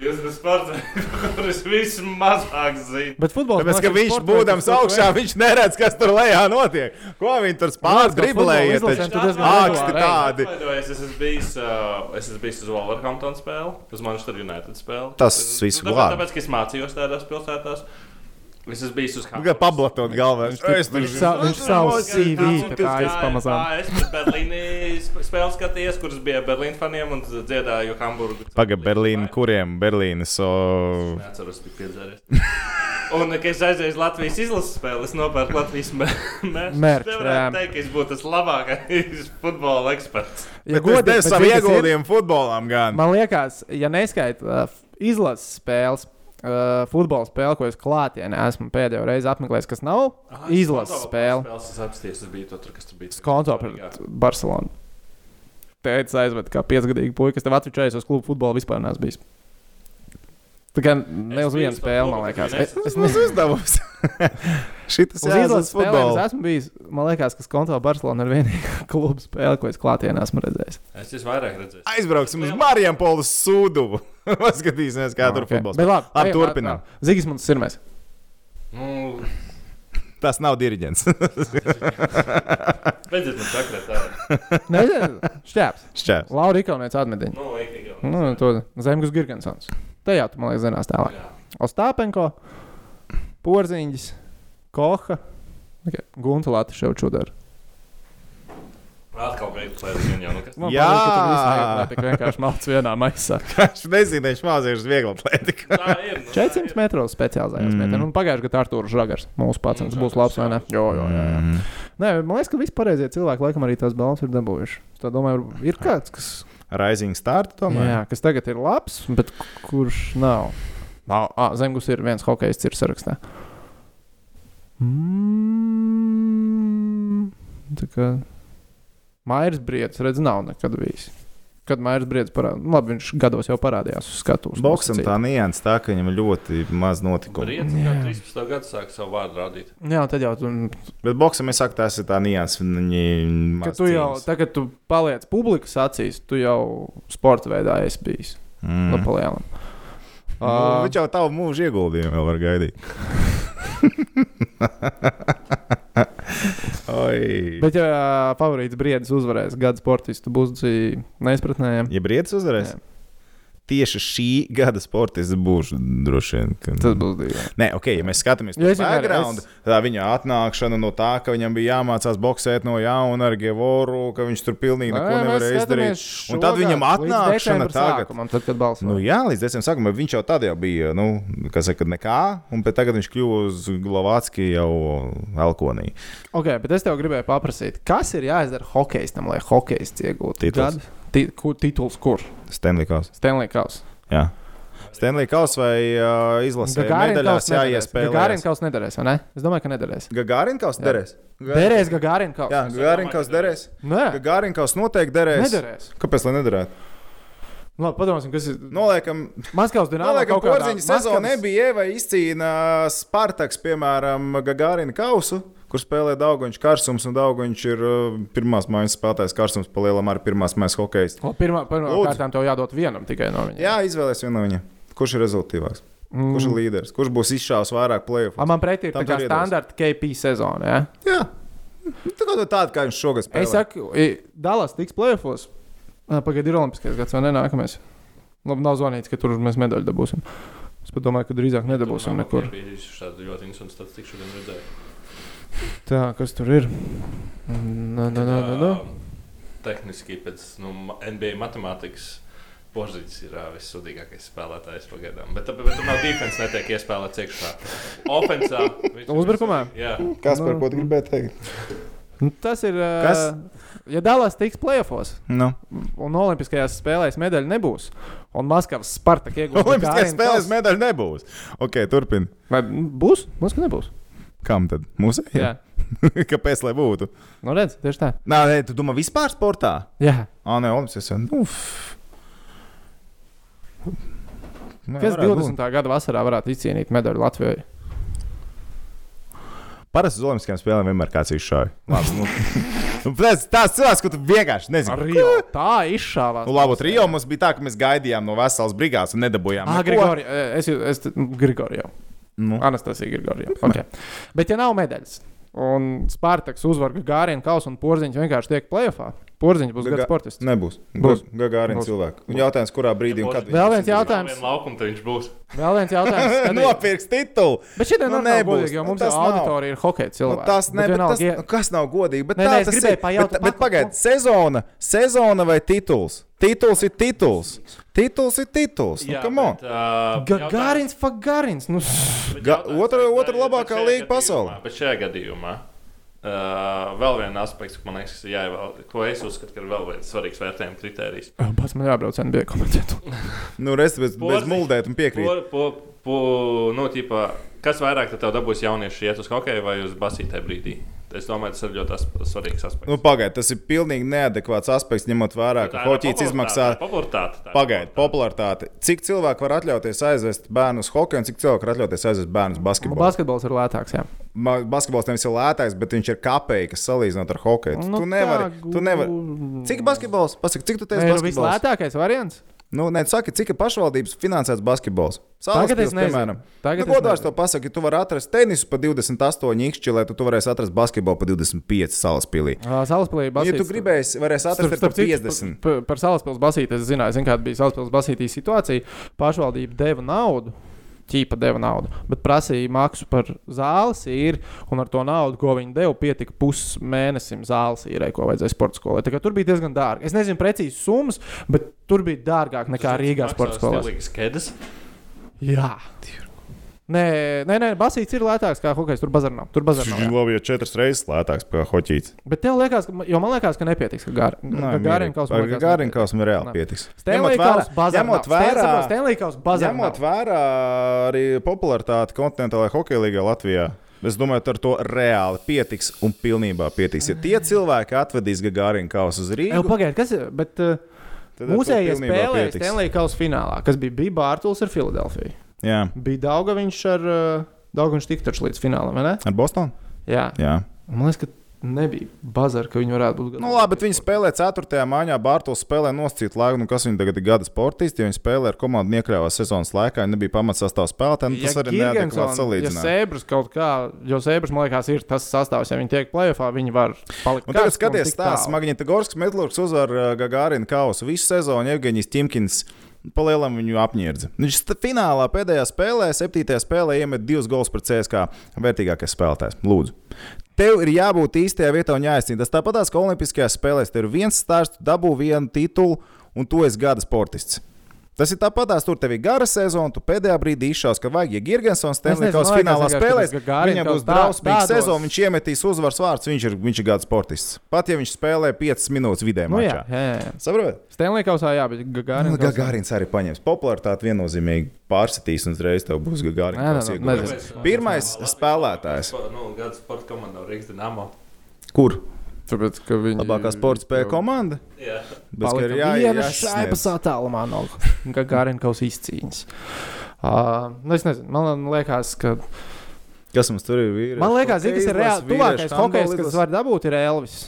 jūs esat sports, kurus vismazāk zinu. Bet man ka liekas, viņš būdams augšā, viņš neredz, kas tur lejā notiek. Ko viņi tur spār, driblēja. futbola taču izlasēm tu diezgan Āksti tādi. Es esmu bijis, uh, es esmu bijis uz Wolverhampton spēli, uz Manchester United spēli. Tas viss nu, glāb. tāpēc, ka es mācījos tādās pilsētās. Es esmu bijis uz Nu, Kā pablatot galvā. Es tur Viņš sa- viņš savu CV tā Jā, pamazām. Es pēc Berlīnī sp- spēles skatījies, kuras bija Berlīnas faniem un dziedāju Hamburgu. Pagaid, Berlīna, kuriem Berlīnas? O... Neatceros, bija piedzēries. Un, kad es aizēju uz Latvijas izlases spēli, es nopērku Latvijas mērķi. Es teikt, ka es būtu tas labākais futbola eksperts. Ja Bet es godīgi, zini, kas ir? ieguldījumu futbolam gan. Man liekas, ja neskaita uh, izlases spēles, uh, futbola spēle, ko es klātienē esmu pēdējo reizi apmeklējis, kas nav izlases spēle. Es apsties, tas bija tur, kas tur bija. Skonto pret Barcelonu. Tēcis aizved kā piecgadīgi puika, kas tev atvečējas uz klubu futbolu vispār neesmu bijis. Tā kā ne uz vienu spēli, man liekas. Es, es nezinu. uzdevums. Šitas Uz izlases spēlēm es esmu bijis. Man liekas, ka Skonto Barcelona ir vienīgā kluba spēle, ko es klātienē esmu redzējis. Es esmu vairāk redzējis. Aizbrauksim uz Marijam Polas sūdu. Paskatīsimies, kā tur Ok. futbols. Bet labi, Labi, turpinām. Zigis mums ir mēs. Nu, Tas nav diriģents. Beidziet man tā. Nezinu, šķēps. Šķērs. Laura Ikauniec atmetiņa. Nu, ekīgi. Nu, to Zemgus Girgensons. Jau, tu, man liekas, zinās tālāk. Ostāpenko, Porziņģis, Koha, okay. Gunta Latvijas čudara. Atkal es jau kas. Jā. tu visu neatklāji, tik vienkārši malts vienā maisā. Viņš nezina, viņš mācījās viegli atlētiku. Tā ir. nu, tā 400 ir. metros specializējās. Mm. Un pagājušajā gadā Arthurs Žagars, mūsu pats, Mm, būs labs vai ne? jā. Jo, jo, jā, jā. Mm. Nē, man liekas, ka visi pareizie cilvēki laikam arī tās balvas ir dabūjuši. Tā domāju, ir kāds, kas, Rising start tomēr. jā, kas tagad ir labs, bet kurš nav. Nav, ah, Zemgus ir viens hokejs, ir sarakstā. Mm, tā kā Mairs Briedis, redz, nav nekad bijis. Kad Mairs Briedis parādījās, nu, labi, viņš gados jau parādījās uz skatuves. Boksam tā nianses tā, ka viņam ir ļoti maz notikumu. Brīdis, Jā. kā 13. gadu sāk savu vārdu rādīt. Jā, tad jau tu, Bet boksam es saku, tas ir tā nianses. Viņi ka tu jau, tagad tu paliec publikas acīs, tu jau sporta veidā esi bijis. Mm. Nu, palielam. Uh, Viņš jau tavu mūžu ieguldījumu vēl var gaidīt. Bet, ja favorīts briedis uzvarēs gada sportistu, būs neizpratnējami. Ja Brīsīs uzvarēs, Jā. Tieši šī gada sportists būs droši vien. Ka... Tas būs divi. Nē, ok, ja mēs skatāmies uz vienmēr- background, es- tā viņa atnākšana no tā, ka viņam bija jāmācās boxēt no jauna ar Gevoru, ka viņš tur pilnīgi neko nevarēja izdarīt. Un tad viņam atnākšana tagad. Un tad, kad balsoja. Nu, jā, līdz decembrim sākumam viņš jau tad jau bija, nu, kas saka, nekā, un pēc tagad viņš kļuva uz Glovācki jau Elkonī. ok, bet es tev gribēju paprasīt, kas ir jāizdara hokeistam, lai hokejists iegūtu Tituls. Tituls kur? Stanley Kaus. Stanley Kaus. Jā. Stanley Kaus vai uh, izlasē medaļās jāiespēlē. Gagarin Kaus nedarēs, vai ne? Es domāju, ka nedarēs. Gagarin Kaus derēs. Derēs Gagarin Kaus. Jā, Gagarin Kaus derēs. Nē, Gagarin Kaus noteikti derēs. nedarēs. Kāpēc lai nederētu? Labi, padomāsim, kas ir. Noliekam, Maskavas dīnāmā noliekam kādā porziņa sezona Maskavas- nebija, vai izcīna Spartaks, piemēram, Gagarin Kausu. Kur spēlē Daugoņš Karsums, un Daugoņš ir uh, pirmās mājas spēlētājs. Karsums palielam arī pirmās mājas hokejs. O, Pirmā, pirmā kārtā tev jādod vienam tikai no viņiem. Jā, izvēlēs vienu no viņiem. Kurš ir rezultātīvāks? Mm. Kurš ir līderis? Kurš būs izšāvis vairāk? A, Man pretī ir Tam tā kā standarta KP sezona. Ja? Jā, tā kā tāda, kā viņš šogad spēlē. Es saku, Dallas tiks plēfos. Pagaidiet, ir Olimpiskais gads vai ne nākamais. Labi, nav zvanīts, ka tur mēs medaļu dabūsim. Es domāju, ka drīzāk nedabūsim nekur. Bija šāda ļoti interesanta statistika, šodien redzēju. Tā, kas tur ir? Nā, nā, nā, nā, nā. Tehniski pēc nu, NBA matemātikas. Pozīcijas ir uh, vissudīgākais spēlētājs pagaidām. Bet, tur nav defense, netiek iespēlēts iekšā. Offensā. Uzbrukumā? Jā. Kas par Nu. ko tu gribēji teikt? Nu, Tas ir. ā, Kas? Ja Dallas tiks plēfos Nu. un Olimpiskajās spēlēs medaļu nebūs, un Maskavas Spartak iegūs Olimpiskajās spēlēs medaļu nebūs. Ok, turpini. Vai būs? Ka nebūs. Kam tad? Jā. Kāpēc lai būtu? Nu, redz, tieši tā. Nē, nē, tu domā vispār sportā? Jā. Ā, nē, Olimpiskajās. Nu, f- Nē, Kas varētu 20. būt. gada vasarā varētu izcīnīt medaļu Latvijai? Parasti uz Olimpiskajām spēlēm vienmēr kāds izšāva. Labi, nu, nu, tas tāds cilvēks, ka tu vienkārši nezini. Ar Rio. Tā izšāvās. Nu, labi, Rio mums bija tā, ka mēs gaidījām no veselas brigādes un nedabūjām. Ah. Grigori, es, es, es Grigori jau. Nu, Anastasija Grigori jau. Okay. Bet ja nav medaļas, un Spārtaks uzvar Gārinu kausu un porziņš vienkārši tiek plēfā, Porziņš būs Gaga- gada sportists. Nebūs. Būs. Būs. cilvēks. Un jautājums, kurā brīdī un kad Vēl viens viņš jautājums. Vienu laukumu tad viņš būs. Vēl viens jautājums. skatīt. nopirks titulu. Bet šī Nu, nav nebūs. godīga, jo Nu, mums tas jau nav. auditorija ir hokeja Nu, cilvēki. tas, ne, bet vienalga, tas, ja- nu, kas nav godīgi. Bet Nē, tā nē, es tas gribēju ir. pajautāt, Bet, bet pa- pagaidi, sezona, sezona vai tituls? Tituls ir tituls. Tituls ir tituls. Nu, come on. bet, uh, Gagārins, Fagarins. Nu, Ga- otra- otra labākā līga pasaulē. Bet šajā gadījumā uh, vēl viens aspekts, ko man liekas, kas ir jāievēl, ko es uzskatu, ka ir vēl viens svarīgs vērtējuma kritērijs. pats man jābrauc NBA komentēt. Nu, reiz bez, bez muldēt un piekrīt. Po, po, po, nu, ķipā, kas vairāk tev dabūs jaunieši iet uz hokeju vai uz basītē brīdī? Es domāju, tas ir ļoti svarīgs aspekts. Nu, Pagaidiet, tas ir pilnīgi neadekvāts aspekts, ņemot vērā, ka ir popularitāte, izmaksā. tā ir popularitāte, tā ir Pagaidiet, popularitāte. Cik cilvēku var atļauties aizvest bērnu uz hokeju, un cik cilvēku var atļauties aizvest bērnu uz basketbolu? Basketbols ir lētāks. Jā. Ma- Basketbols nevis ir lētāks, bet viņš ir kapeikas salīdzinot ar hokeju. Nu, tu nevari. tā, Tu nevari. gu- Cik basketbols? Pasaki, cik tu teici? Nu, basketbols? vislētākais variants. Nu, nē, saki, cik ir pašvaldības finansēts basketbols? Tagad es nezinu. piemēram. Tagad nu, godārs to pasaki, tu vari atrast tenisu pa 28 ikšķi, lai tu, tu varēsi atrast basketbolu pa 25 salaspīlī. Salaspēlī Ja tu gribēsi, varēsi atrast Starp, starp citu, 50. par, par Salaspils basīti es zināju, zin, kāda bija Salaspils basītī situācija. Pašvaldība deva naudu. Ķīpa deva naudu, bet prasīja maksu par zāles īri, un ar to naudu, ko viņi deva, pietika pusmēnesim zāles īrē, ko vajadzēja sporta skolai. Tur bija diezgan dārgi. Es nezinu precīzi summas, bet tur bija dārgāk nekā Rīgā sporta skolā. Jā, Nē, nē, nē basīts ir lētāks kā hokejs. Tur bazar nav. Tur bazar nav. jā. Labi, ja četras reizes lētāks par hoķīti. Bet tev liekas, ka, jo man liekas, ka nepietiks, ka Gārīnkaus Gārinkaus man reāli Nē. pietiks. Stanley Kausa bazar. ņemot vērā, Stanley Kausa bazar. ņemot vērā arī popularitāti kontinentālajā hokeja līgā Latvijā. Es domāju, ar to reāli pietiks un pilnībā pietiks. Ja tie cilvēki atvedīs Gārinkaus uz Jau Rīgu, pagaidiet, kas ir? Bet, uh, ar Mūsējie spēlēja pietiks. Stanley Kausa finālā, kas bija, bija Bārtaļs ar Filadelfiju. Jā, Bija Daugaviņš ar uh, Daugaviņš tik taču līdz finālam, vai ne? ar Bostonu. Jā. Jā. Man liekas, ka nebija bazara, ka viņi varētu būt. Nu, labi, bet viņi spēlē 4. maiņā. Bārtaļs spēlē nosacīt laiku, nu, kas viņi tagad ir gada sportisti. Ja viņi spēlē ar komandu niekļāvā sezonas laikā, viņi nebija pamatsastāvs spēlētāji. Nu, tas arī neadekvāti Ja salīdzināt. Sēbras kaut kā, jo Sēbras, man liekas, ir tas sastāvs, ja viņi tiek plēsoņā, viņi var palikt. Un tagad skaties, tik stāsts tālu. Magnitogorskis Metlurks uzvar uh, Gagārina kausu visu sezonu. Evgenijs Timkins palielam viņu apniedza. Viņš finālā pēdējā spēlē, septītajā spēlē iemet divus gols pret CSK. Vērtīgākais spēlētājs. Lūdzu. Tev ir jābūt īstajā vietā un jāizcīnās. Tas tāpat kā Olimpiskajās spēlēs. Tev ir viens stāsts, dabū vienu titulu, un tu esi gada sportists. Tas ir tāpatās, tur tev ir gara sezona, tu pēdējā brīdī izšaus, ka vajag, ja Girgensons Stanley's finālā spēlēs, ka tas Gagarin viņam būs drausmīga sezona, viņš iemetīs uzvaras vārdus, viņš ir, viņš ir gada sportists. Pat ja viņš spēlē 5 minūtes vidē Nu, jā, mačā. jā, jā. Saprotiet? Stanley Kausā, jā, bet Nu, Gārīns. Gagārins arī paņems popularitāti viennozīmīgi pārsitīs, un uzreiz tev būs Gagārins. Pirmais spēlētājs. Nu, gada sporta komanda Rīgas Dienāmo. Kur? Tāpēc, ka viņi Labākā sporta spēja komanda? Jā. Kā ir viena šaipas attālumā no Kausa izcīņas. Uh, nu es nezinu, man liekas, ka. Kas mums tur ir? Vīrieši, Man liekas, zini, kas ir reāli. Tuvākais hokejs, kas var dabūt, ir Elvis.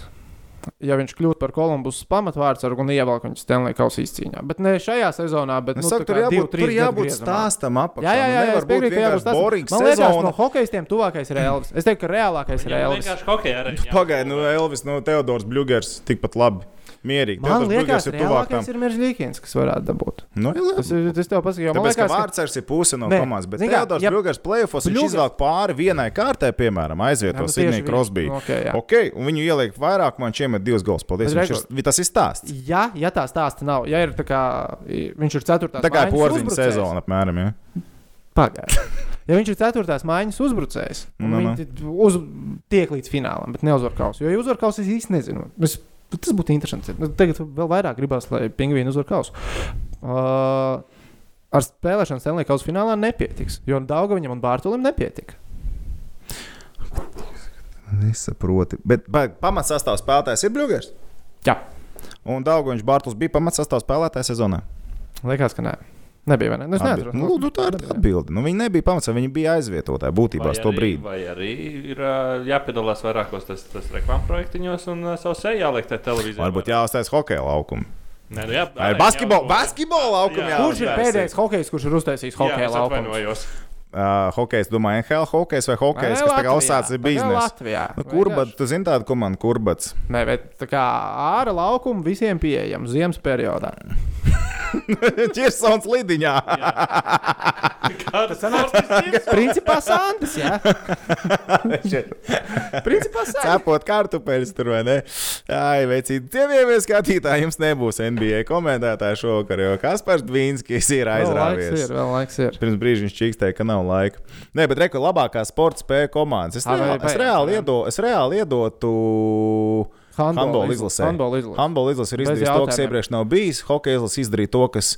Ja viņš kļūtu par Kolumbus pamatvārdsargu un ievelk viņu Stanley Kausa izcīņā. Bet ne šajā sezonā, bet nu, tur jābūt, divu, tur jābūt griezumā. stāstam apakšā. Jā, jā, Nu, jā, nevar es piekrītu, būt ka jābūt stāstam. boring Man liekas, sezona. no hokejistiem tuvākais ir Elvis. Es teiktu, ka reālākais ir Viņam Elvis. vienkārši hokeja arēna. Pagaid, nu Elvis, nu Teodors Bļūgers tikpat labi. Mierīgi. Man Teodors liekas, Bļūgers ir tuvāk tam. reālākais ir Miržģīkins, kas varētu dabūt. Nu, jā, Tas, ir- tas tev man Tāpēc, ka liekas, ka Vārtsargs ir puse no komandas, bet kā, Teodors ja- Bļūgers plēsofos viņš izvēlāk pāri vienai kārtai, piemēram, aizvieto Jā, nu Sidney. Crosby. Nu, ok, jā. ok, un viņu ieliek vairāk, man šiem ir divas gols. Paldies. Viņš ir, tas ir stāsts. ja, ja tā stāsta nav, ja ir tā kā viņš ir ceturtās Tā kā porziņa sezona, apmēram. Ja? Pagaidiet. Ja viņš ir ceturtās maiņas uzbrucējs, un Nu, nu. viņš uz, tiek līdz finālam, bet neuzvar kausu. Jo, ja uzvar kausu, es īsti nezinu. Es, bet tas būtu interesanti. Nu, Tagad vēl vairāk gribās, lai pingvīni uzvar kausu. Uh, ar spēlēšanu Stanley kausa finālā nepietiks, jo Daugaviņam un Bārtulim nepietika. Nesaproti. Bet pamatsastāvs spēlētājs ir Bļūgers. Jā. Un Daugoņš Bārtls bija pamatsastāvs spēlētājs sezonā. Liekas, ka nē. Nebija, vai ne? Nu, es neatceros. Nu, nu, tā ir tā atbilde. Nu, viņi nebija pamats, viņi bija aizvietotāji būtībā uz to brīdi. Vai arī ir jāpiedalās vairākos tas, tas reklāmas projektiņos un savu seju jāliek tajā televīzijā. Varbūt jāuztais hokeja laukumu. Nē, nu jā, Vai basketbola, basketbola jāuztais. Kurš ir pēdējais hokejs, kurš ir uztaisījis hokeja laukumu? Uh, hokejs, domāju, NHL hokejs vai hokejs, kas tagad uzsācis biznesu. Latvijā. Nu, Kurbats, tu zini tādu komandu, kurbats. Nē, bet tā kā ārā laukuma visiem pieejama ziemas periodā. Čirsons lidiņā. Kāda sanāks? Principā Sandis, jā. Principā Sandis. Cepot kartupeļus tur vai ne? Ai, veicīt, cienījamie skatītāji, jums nebūs NBA komentētāja šovakar, jo Kaspars Dvīnskis ir Vēl laiks aizrāvies. ir, vēl laiks ir. Pirms brīža viņš čīkstēja, ka nav laika. Nē, bet reku labākā sporta spēja komandas. Es, Ā, vai reāli, es, vai- reāli, vai- iedo, es reāli iedotu. Handbola izlasē. Handbola izlasē. Handbola izlase ir Bez izdarījusi to, kas iepriekš nav bijis. Hokeja izlase izdarīja to, kas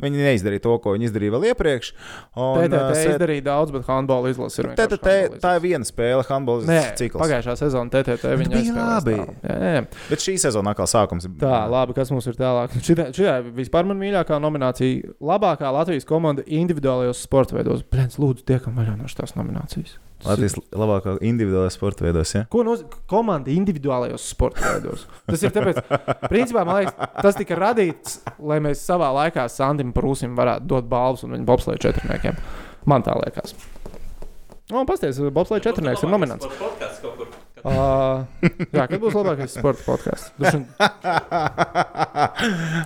viņi neizdarīja to, ko viņi izdarīja vēl iepriekš. Un, TTT set- izdarīja daudz, bet handbola izlase ir. vienkārši TTT, tā ir viena spēle, handbola Nē, cikls. pagājušā sezonā TTT viņa bija labi. Jā, jā. Bet šī sezona atkal sākums ir. Tā, labi, kas mums ir tālāk. Šitā, šitā vispār man mīļākā nominācija - labākā Latvijas komanda individuālajos sporta veidos. Blēns, lūdzu, tiekam vaļā no šīs nominācijas. Latvijas labākā individuālā sporta veidos. Ja? Ko nozīmē komanda individuālajos sporta veidos? Tas ir tāpēc, principā, man liekas, tas tika radīts, lai mēs savā laikā Sandim Prūsim varētu dot balvas un viņa bobsleja četrniekiem. Man tā liekas. Nu, pasties, bobsleja četrnieks ir nominants. Podkāsts kaut kur. Uh, jā, kad būs labākais sporta podkāsts? Droši vien-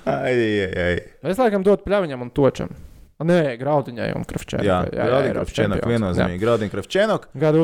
ai, ai, ai. Es laikam dotu pļaviņam un točam. Nē, graudiņai un krafčēnai. Jā, Grādījums Kravčēnok viennozīmīgi. Grādījums Kravčēnok. Gada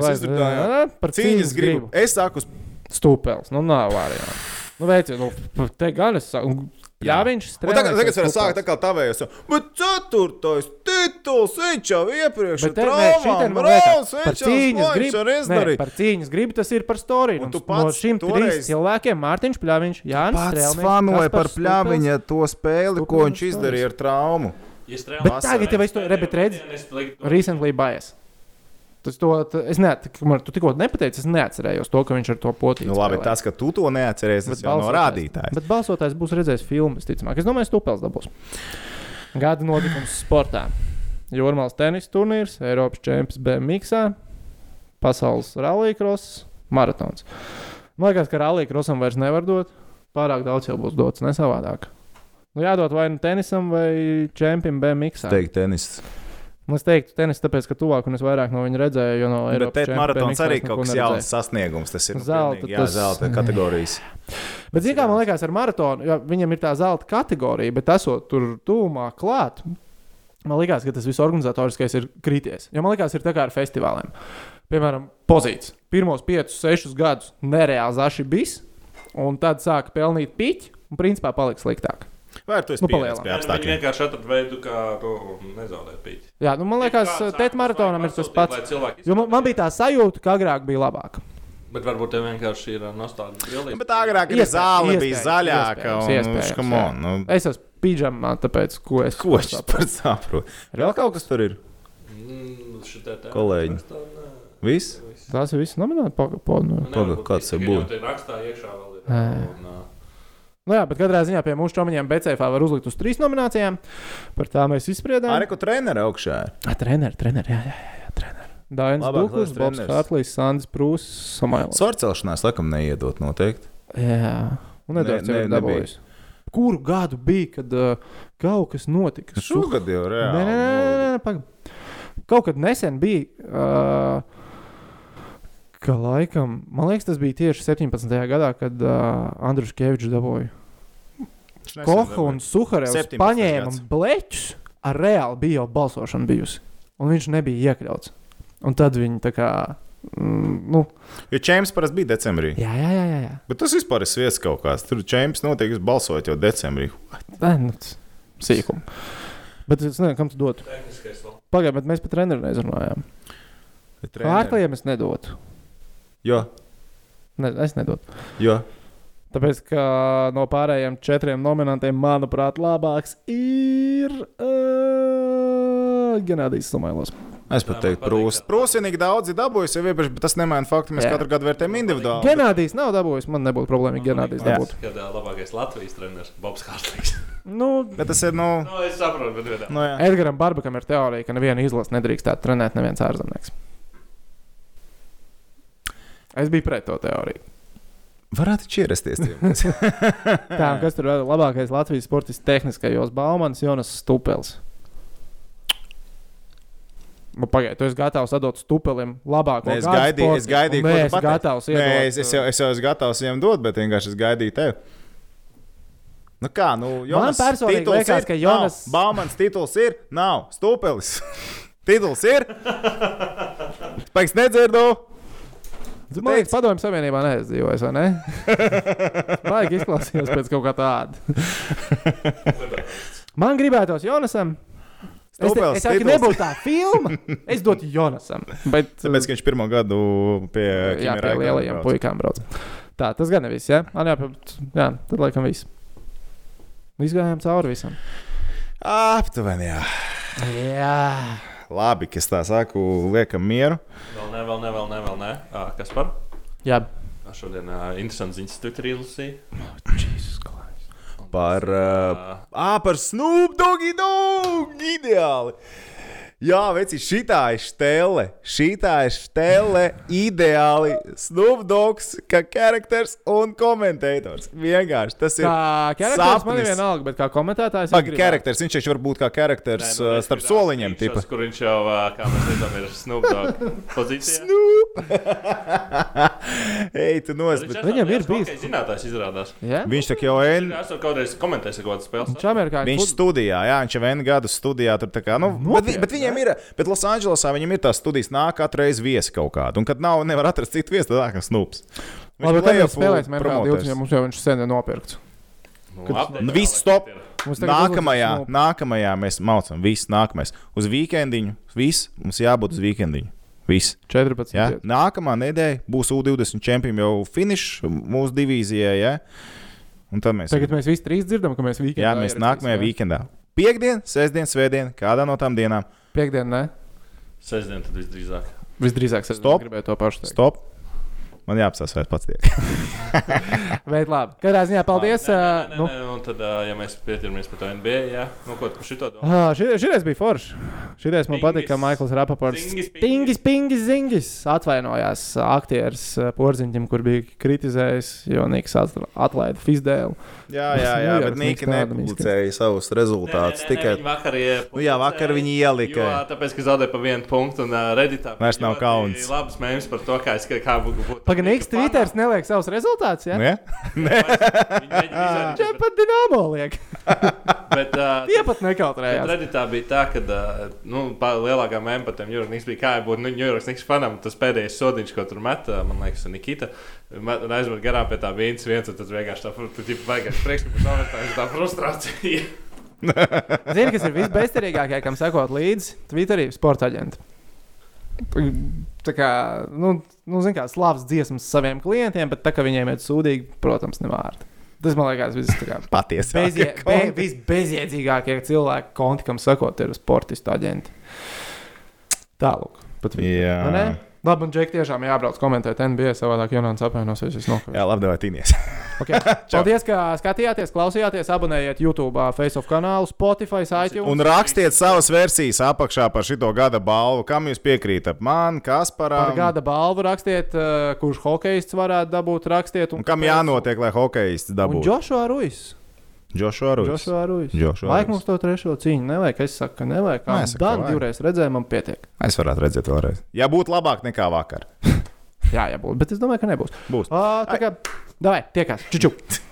mēs izrunājām. Par Cīņas gribu. Es saku, uz- Stūpēls. Nu, nav variantu. Nu, veiciet, nu, te gan es saku. Jā, viņš Un strādā. tagad, tagad var sākt tā kā tavējos. Bet ceturtais tituls viņš jau iepriekš Bet ir Brauns, par viņš cīņas gribu. Nē, par cīņas gribu tas ir par storiju. Un tu no pats šiem toreiz- trīs cilvēkiem Mārtiņš Pļaviņš, Jānis Pats Strēlnieks, fanoja Kaspars par pļāviņa to spēli, ko viņš izdarīja ar traumu. Bet tagad jau es to redzu, Recently bias. Tas to, t- es neatceros, tu tikko nepateici, es neatcerējos to, ka viņš ar to potīju. Nu, labi, tas, ka tu to neatceries, tas jau nav rādītājs. Bet balsotājs būs redzējis filmu, visticamāk. Es domāju, Stūpels dabūs. Gada notikums sportā. Jūrmālas tenisa turnīrs, Eiropas čempions BMX, pasaules rallija-kross, maratons. Man liekas, ka rallija-krossam vairs nevar dot. Pārāk daudz jau būs dots, ne savādāk. Nu, jādod vai nu tenisam, vai čempionam BMX. Teikt, tenis. Nu, Es teiktu, tenis, tāpēc, ka tuvāk un es vairāk no viņa redzēju. jo No Bet Eiropas te čempiona maratons arī kaut kas jauns sasniegums. Tas ir Zelta, pilnīgi, jā, tas- zelta kategorijas. Bet, zināmā mērā, man liekas, ar maratonu, ja viņam ir tā zelta kategorija, bet esot tur tūmā klāt, man liekas, ka tas viss organizatoriskais ir krities. Jo man liekas, ir tā kā ar festivāliem. Piemēram, pozīcijas. Pirmos 5, 6 gadus nereāli zaši bijis, un tad sāka pelnīt piķi, un principā palika sliktāk. Vai tu esi Nu, pieredzējis pie Viņi apstākļiem? vienkārši atrada veidu, kā to nezaudēt pīķi. Jā, nu, man liekas, tēt maratonam ir tas pats. Jo man, man bija tā sajūta, ka agrāk bija labāk. Bet varbūt te vienkārši ir nostāja brīvs. Bet agrāk ir Iespējams, zāle, bija zaļāka. iespējams, un, on, nu, Es esmu pīdžamā, tāpēc, ko es Ko viņš par saprotu? Vēl kaut kas tur ir. Mm, Kolēģi. Viss? Tas ir viss nominēts. Pagaidām. Paga, kāds tas būtu? Tur rakstā iekšā vēl ir. Nu jā, bet katrā ziņā pie mūsu čomiņiem BCF var uzlikt uz trīs nominācijām. Par tām mēs izspriedām. Arī ko treneris augšā. ir. Ah, Treneris, treneris, jā, jā, jā, jā treneris. Dainis liels Bobs. Hartlīs, Sandis Prūss, Samailis. Sorcelšanās, laikam, neiedot noteikti. Jā, un nedaudz Ne- ne- dabūjis. Kuru gadu bija, kad uh, kaut kas notika? Šogad jau Nē, reāli. nē, nē, nē, nē, nē pagaid. Kaut kad nesen bija, uh, ka laikam, man liekas, tas bija tieši 17. gadā, kad uh, Andrius Kevičs dabūja. Koha un. Suharevs 17. paņēma gads. bleķus, ar reāli bija jau balsošana bijusi. Un viņš nebija iekļauts. Un tad viņi tā kā. Mm, nu, Jo čempions parasti bija decembrī. jā, jā, jā. jā. Bet tas vispār ir sviests kaut kāds. Tur čempions notiek, jūs balsojat jau decembrī. Nē, nu, tas sīkumi. Bet es nezinu, kam tu dotu. Pagaidiet, bet mēs pat treneru neizrunājām. Pārklājiem es nedotu. Jo, Ne, es nedotu. jo. Tāpēc, ka no pārējiem četriem nominantiem, manuprāt, labāks ir uh, Ganādijs Samailos. Es pat teiktu, prūs. Prūsinīgi daudzi dabūjuši jau iepriekš, bet tas nemaina faktu. Mēs Jā. katru gadu vērtējam individuāli. Ganādijs nav dabūjis, man nebūtu problēma, ja Ganādijs Jā. dabūtu. Kad ā, labākais Latvijas treneris Bobs Hārtlīgs. Nu, Bet tas ir, nu, nu, es saprotu, bet vienā. nu jā. Edgars Barbakam ir teorija, ka neviena izlase nedrīkstētu trenēt neviens ārzemnieks. Es biju pret to teoriju. Varētu ierasties. Tā, kas tur vēl labākais Latvijas sportists tehniskajos Baumanis Jonas Stupels. Nu, Pagaidiet, tu esi gatavs atdot stupelim labāko. Nē, es gaidīju, es gaidīju, neesi pateiksi. gatavs Nē, iedot. es, es, jau, es jau esmu gatavs viņam dot, bet vienkārši es gaidīju tevi. Nu kā, nu, Jonas, personīgi tituls liekas, ir? ka Jonas- Nav. Baumans tituls ir, nav, stūpelis. tituls ir. Spēks nedzirdu. Man liekas, padomju savienībā neizdzīvojas, vai ne? Baigi izklausījās pēc kaut kā tāda. Man gribētos Jonasam. Es, te, es saku, nebūtu tā filma. Es dotu Jonasam. Bet, Tāpēc, ka viņš pirmo gadu pie jā, pie lielajiem puikām brauc. Tā, tas gan nevis, jā? Man jā, jā, tad laikam viss. Izgājām cauri visam. Aptuveni, jā. Jā. Labi, ka es tā saku, liekam mieru. Vēl ne, vēl ne, vēl ne. Vēl ne. Ā, Kas par? Jā. Šodien uh, interesants institūts ir izlasījis. Jesus Christ. Par, uh, à, par Snoop Doggy Dog! Ideāli! Jā, veci, šitā ir stēle. Šitā ir stēle. Ideāli. Snoop Dogs, kā charakters un komentators. Vienkārši tas ir. Kā karakteris man ir vienalga, bet kā komentētājs. gribētu. charakters, viņš taču var būt kā charakters Nē, nu, uh, starp soliņiem. Tipa. Kur viņš jau, kā mēs redzam, ir Snoop Dogg pozīcijā. Snoop! Ei, tu nos, Viņš bet esmu Viņam ir bijis- hokeja Zinātājs izrādās. Jā? viņš tā jau ir. Es esmu kādreiz komentējis kaut kādas spēles. Viņš Viņš studijā, jā, viņš jau vienu gadu studijā. Tur, tā kā, nu, bet, vi- bet viņiem ir, bet Losandželosā viņam ir tās studijas, nāk katru reizi viesi kaut kādu. Un kad nav, nevar atrast citu viesu, tad nāk snūps. Labi, tad mēs spēlēsim MK20, jo mums jau viņš sen ir nopirkts. Nu, viss stop. Mums tagad Nākamajā, nākamajā mēs mācām, viss nākamais. Uz weekendiņu, viss mums jābūt uz weekendiņu. Viss. 14. Ja? Nākamā nedēļa būs U20 čempioni jau finišs mūsu divīzijā. Ja? Un tad mēs, Tagad mēs visi trīs dzirdam, ka mēs weekendā. jā, mēs nākamajā weekendā. Piektdien, sestdien, svētdien, kādā no tām dienām. Piektdien, ne? Sestdien tad visdrīzāk. Visdrīzāk es Stop. gribēju to pašu teikt. Stop! Man jāapstāsta, vai pats tiek. Bet labi, katrā ziņā paldies. Nē, ā, nē, nu, nē, nē, un tad, ja mēs pieturamies pie tā NBA, jā, nu, ko tu par šito domā? ā, ši- Šitais bija foršs. Šitais man patīk, ka Maikls Rapaports. Pingis, pingis. Pingis, zingis. Atvainojās aktieris ā, Porziņķim, kur bija kritizējis, jo Niks atla- atlaida Fizdēlu. Jā, jā, jā, bet bet Nika Nika nepublicēja savus rezultātus. Nē, nē, nē, Tikai vakar, Nu jā, vakar viņi ielika. Jo, tāpēc, ka zaudēja pa vienu punktu, un uh, Redditā Vairs nav kauns. Labs mēms par to, kā es kā būtu. Pagaidīgs Twitters neliek savus rezultātus. Ja? Nu, ja? Čia Nē, pat dināmo liek. bet uh, Tie pat nekautrējās. Redditā bija tā, ka uh, nu, pa- lielākā mēmā par tiem Jurgis bija kā jābūt nu, Jurgis Niks fanam. Tas pēdējais sodiņš, ko tur met, uh, man liekas, Nikita. Un aizmet garām pie tā viens, viens, un tad vienkārši tā, tu tipi baigās priekšlikums, novērtējums, tā frustrācija. Zini, kas ir visbezcerīgākie, kam sekot līdzi Twitterī, sporta aģenti. Tā kā, nu, nu zini, kā slavas dziesmas saviem klientiem, bet tā kā viņiem ir sūdīgi, protams, nevārdi. Tas man liekas, kā Patiesi. bezie, be, visbezjēdzīgākie cilvēki, konti, kam sakot, ir sportistu aģenti. Tālāk. Pat viņi. Labi, un Džek tiešām jābrauc komentēt NBA, savādāk Jonāns apvainosies. Es nokavēju. Jā, labi, devai tīnies. Okay. Paldies, ka skatījāties, klausījāties, abonējiet YouTube, Facebook kanālu, Spotify, iTunes. Un rakstiet savas versijas apakšā par šito gada balvu. Kam jūs piekrītat? Man, Par Kasparam. gada balvu rakstiet, kurš hokejists varētu dabūt, rakstiet. Un kam kāpēc. jānotiek, lai hokejists Un dabūtu? Joshua Ruiz. Ruiz. Joshua Vajag mums to trešo cīņu. Nevajag, es saku, ka nevajag. Nesaka, ka Dan divreiz redzēja, man pietiek. Es varētu redzēt vēlreiz. Ja būtu labāk nekā vakar. Jā, jābūt, bet es domāju, ka nebūs. Būs. Uh, tā kā, davai, tiekās. Čuču!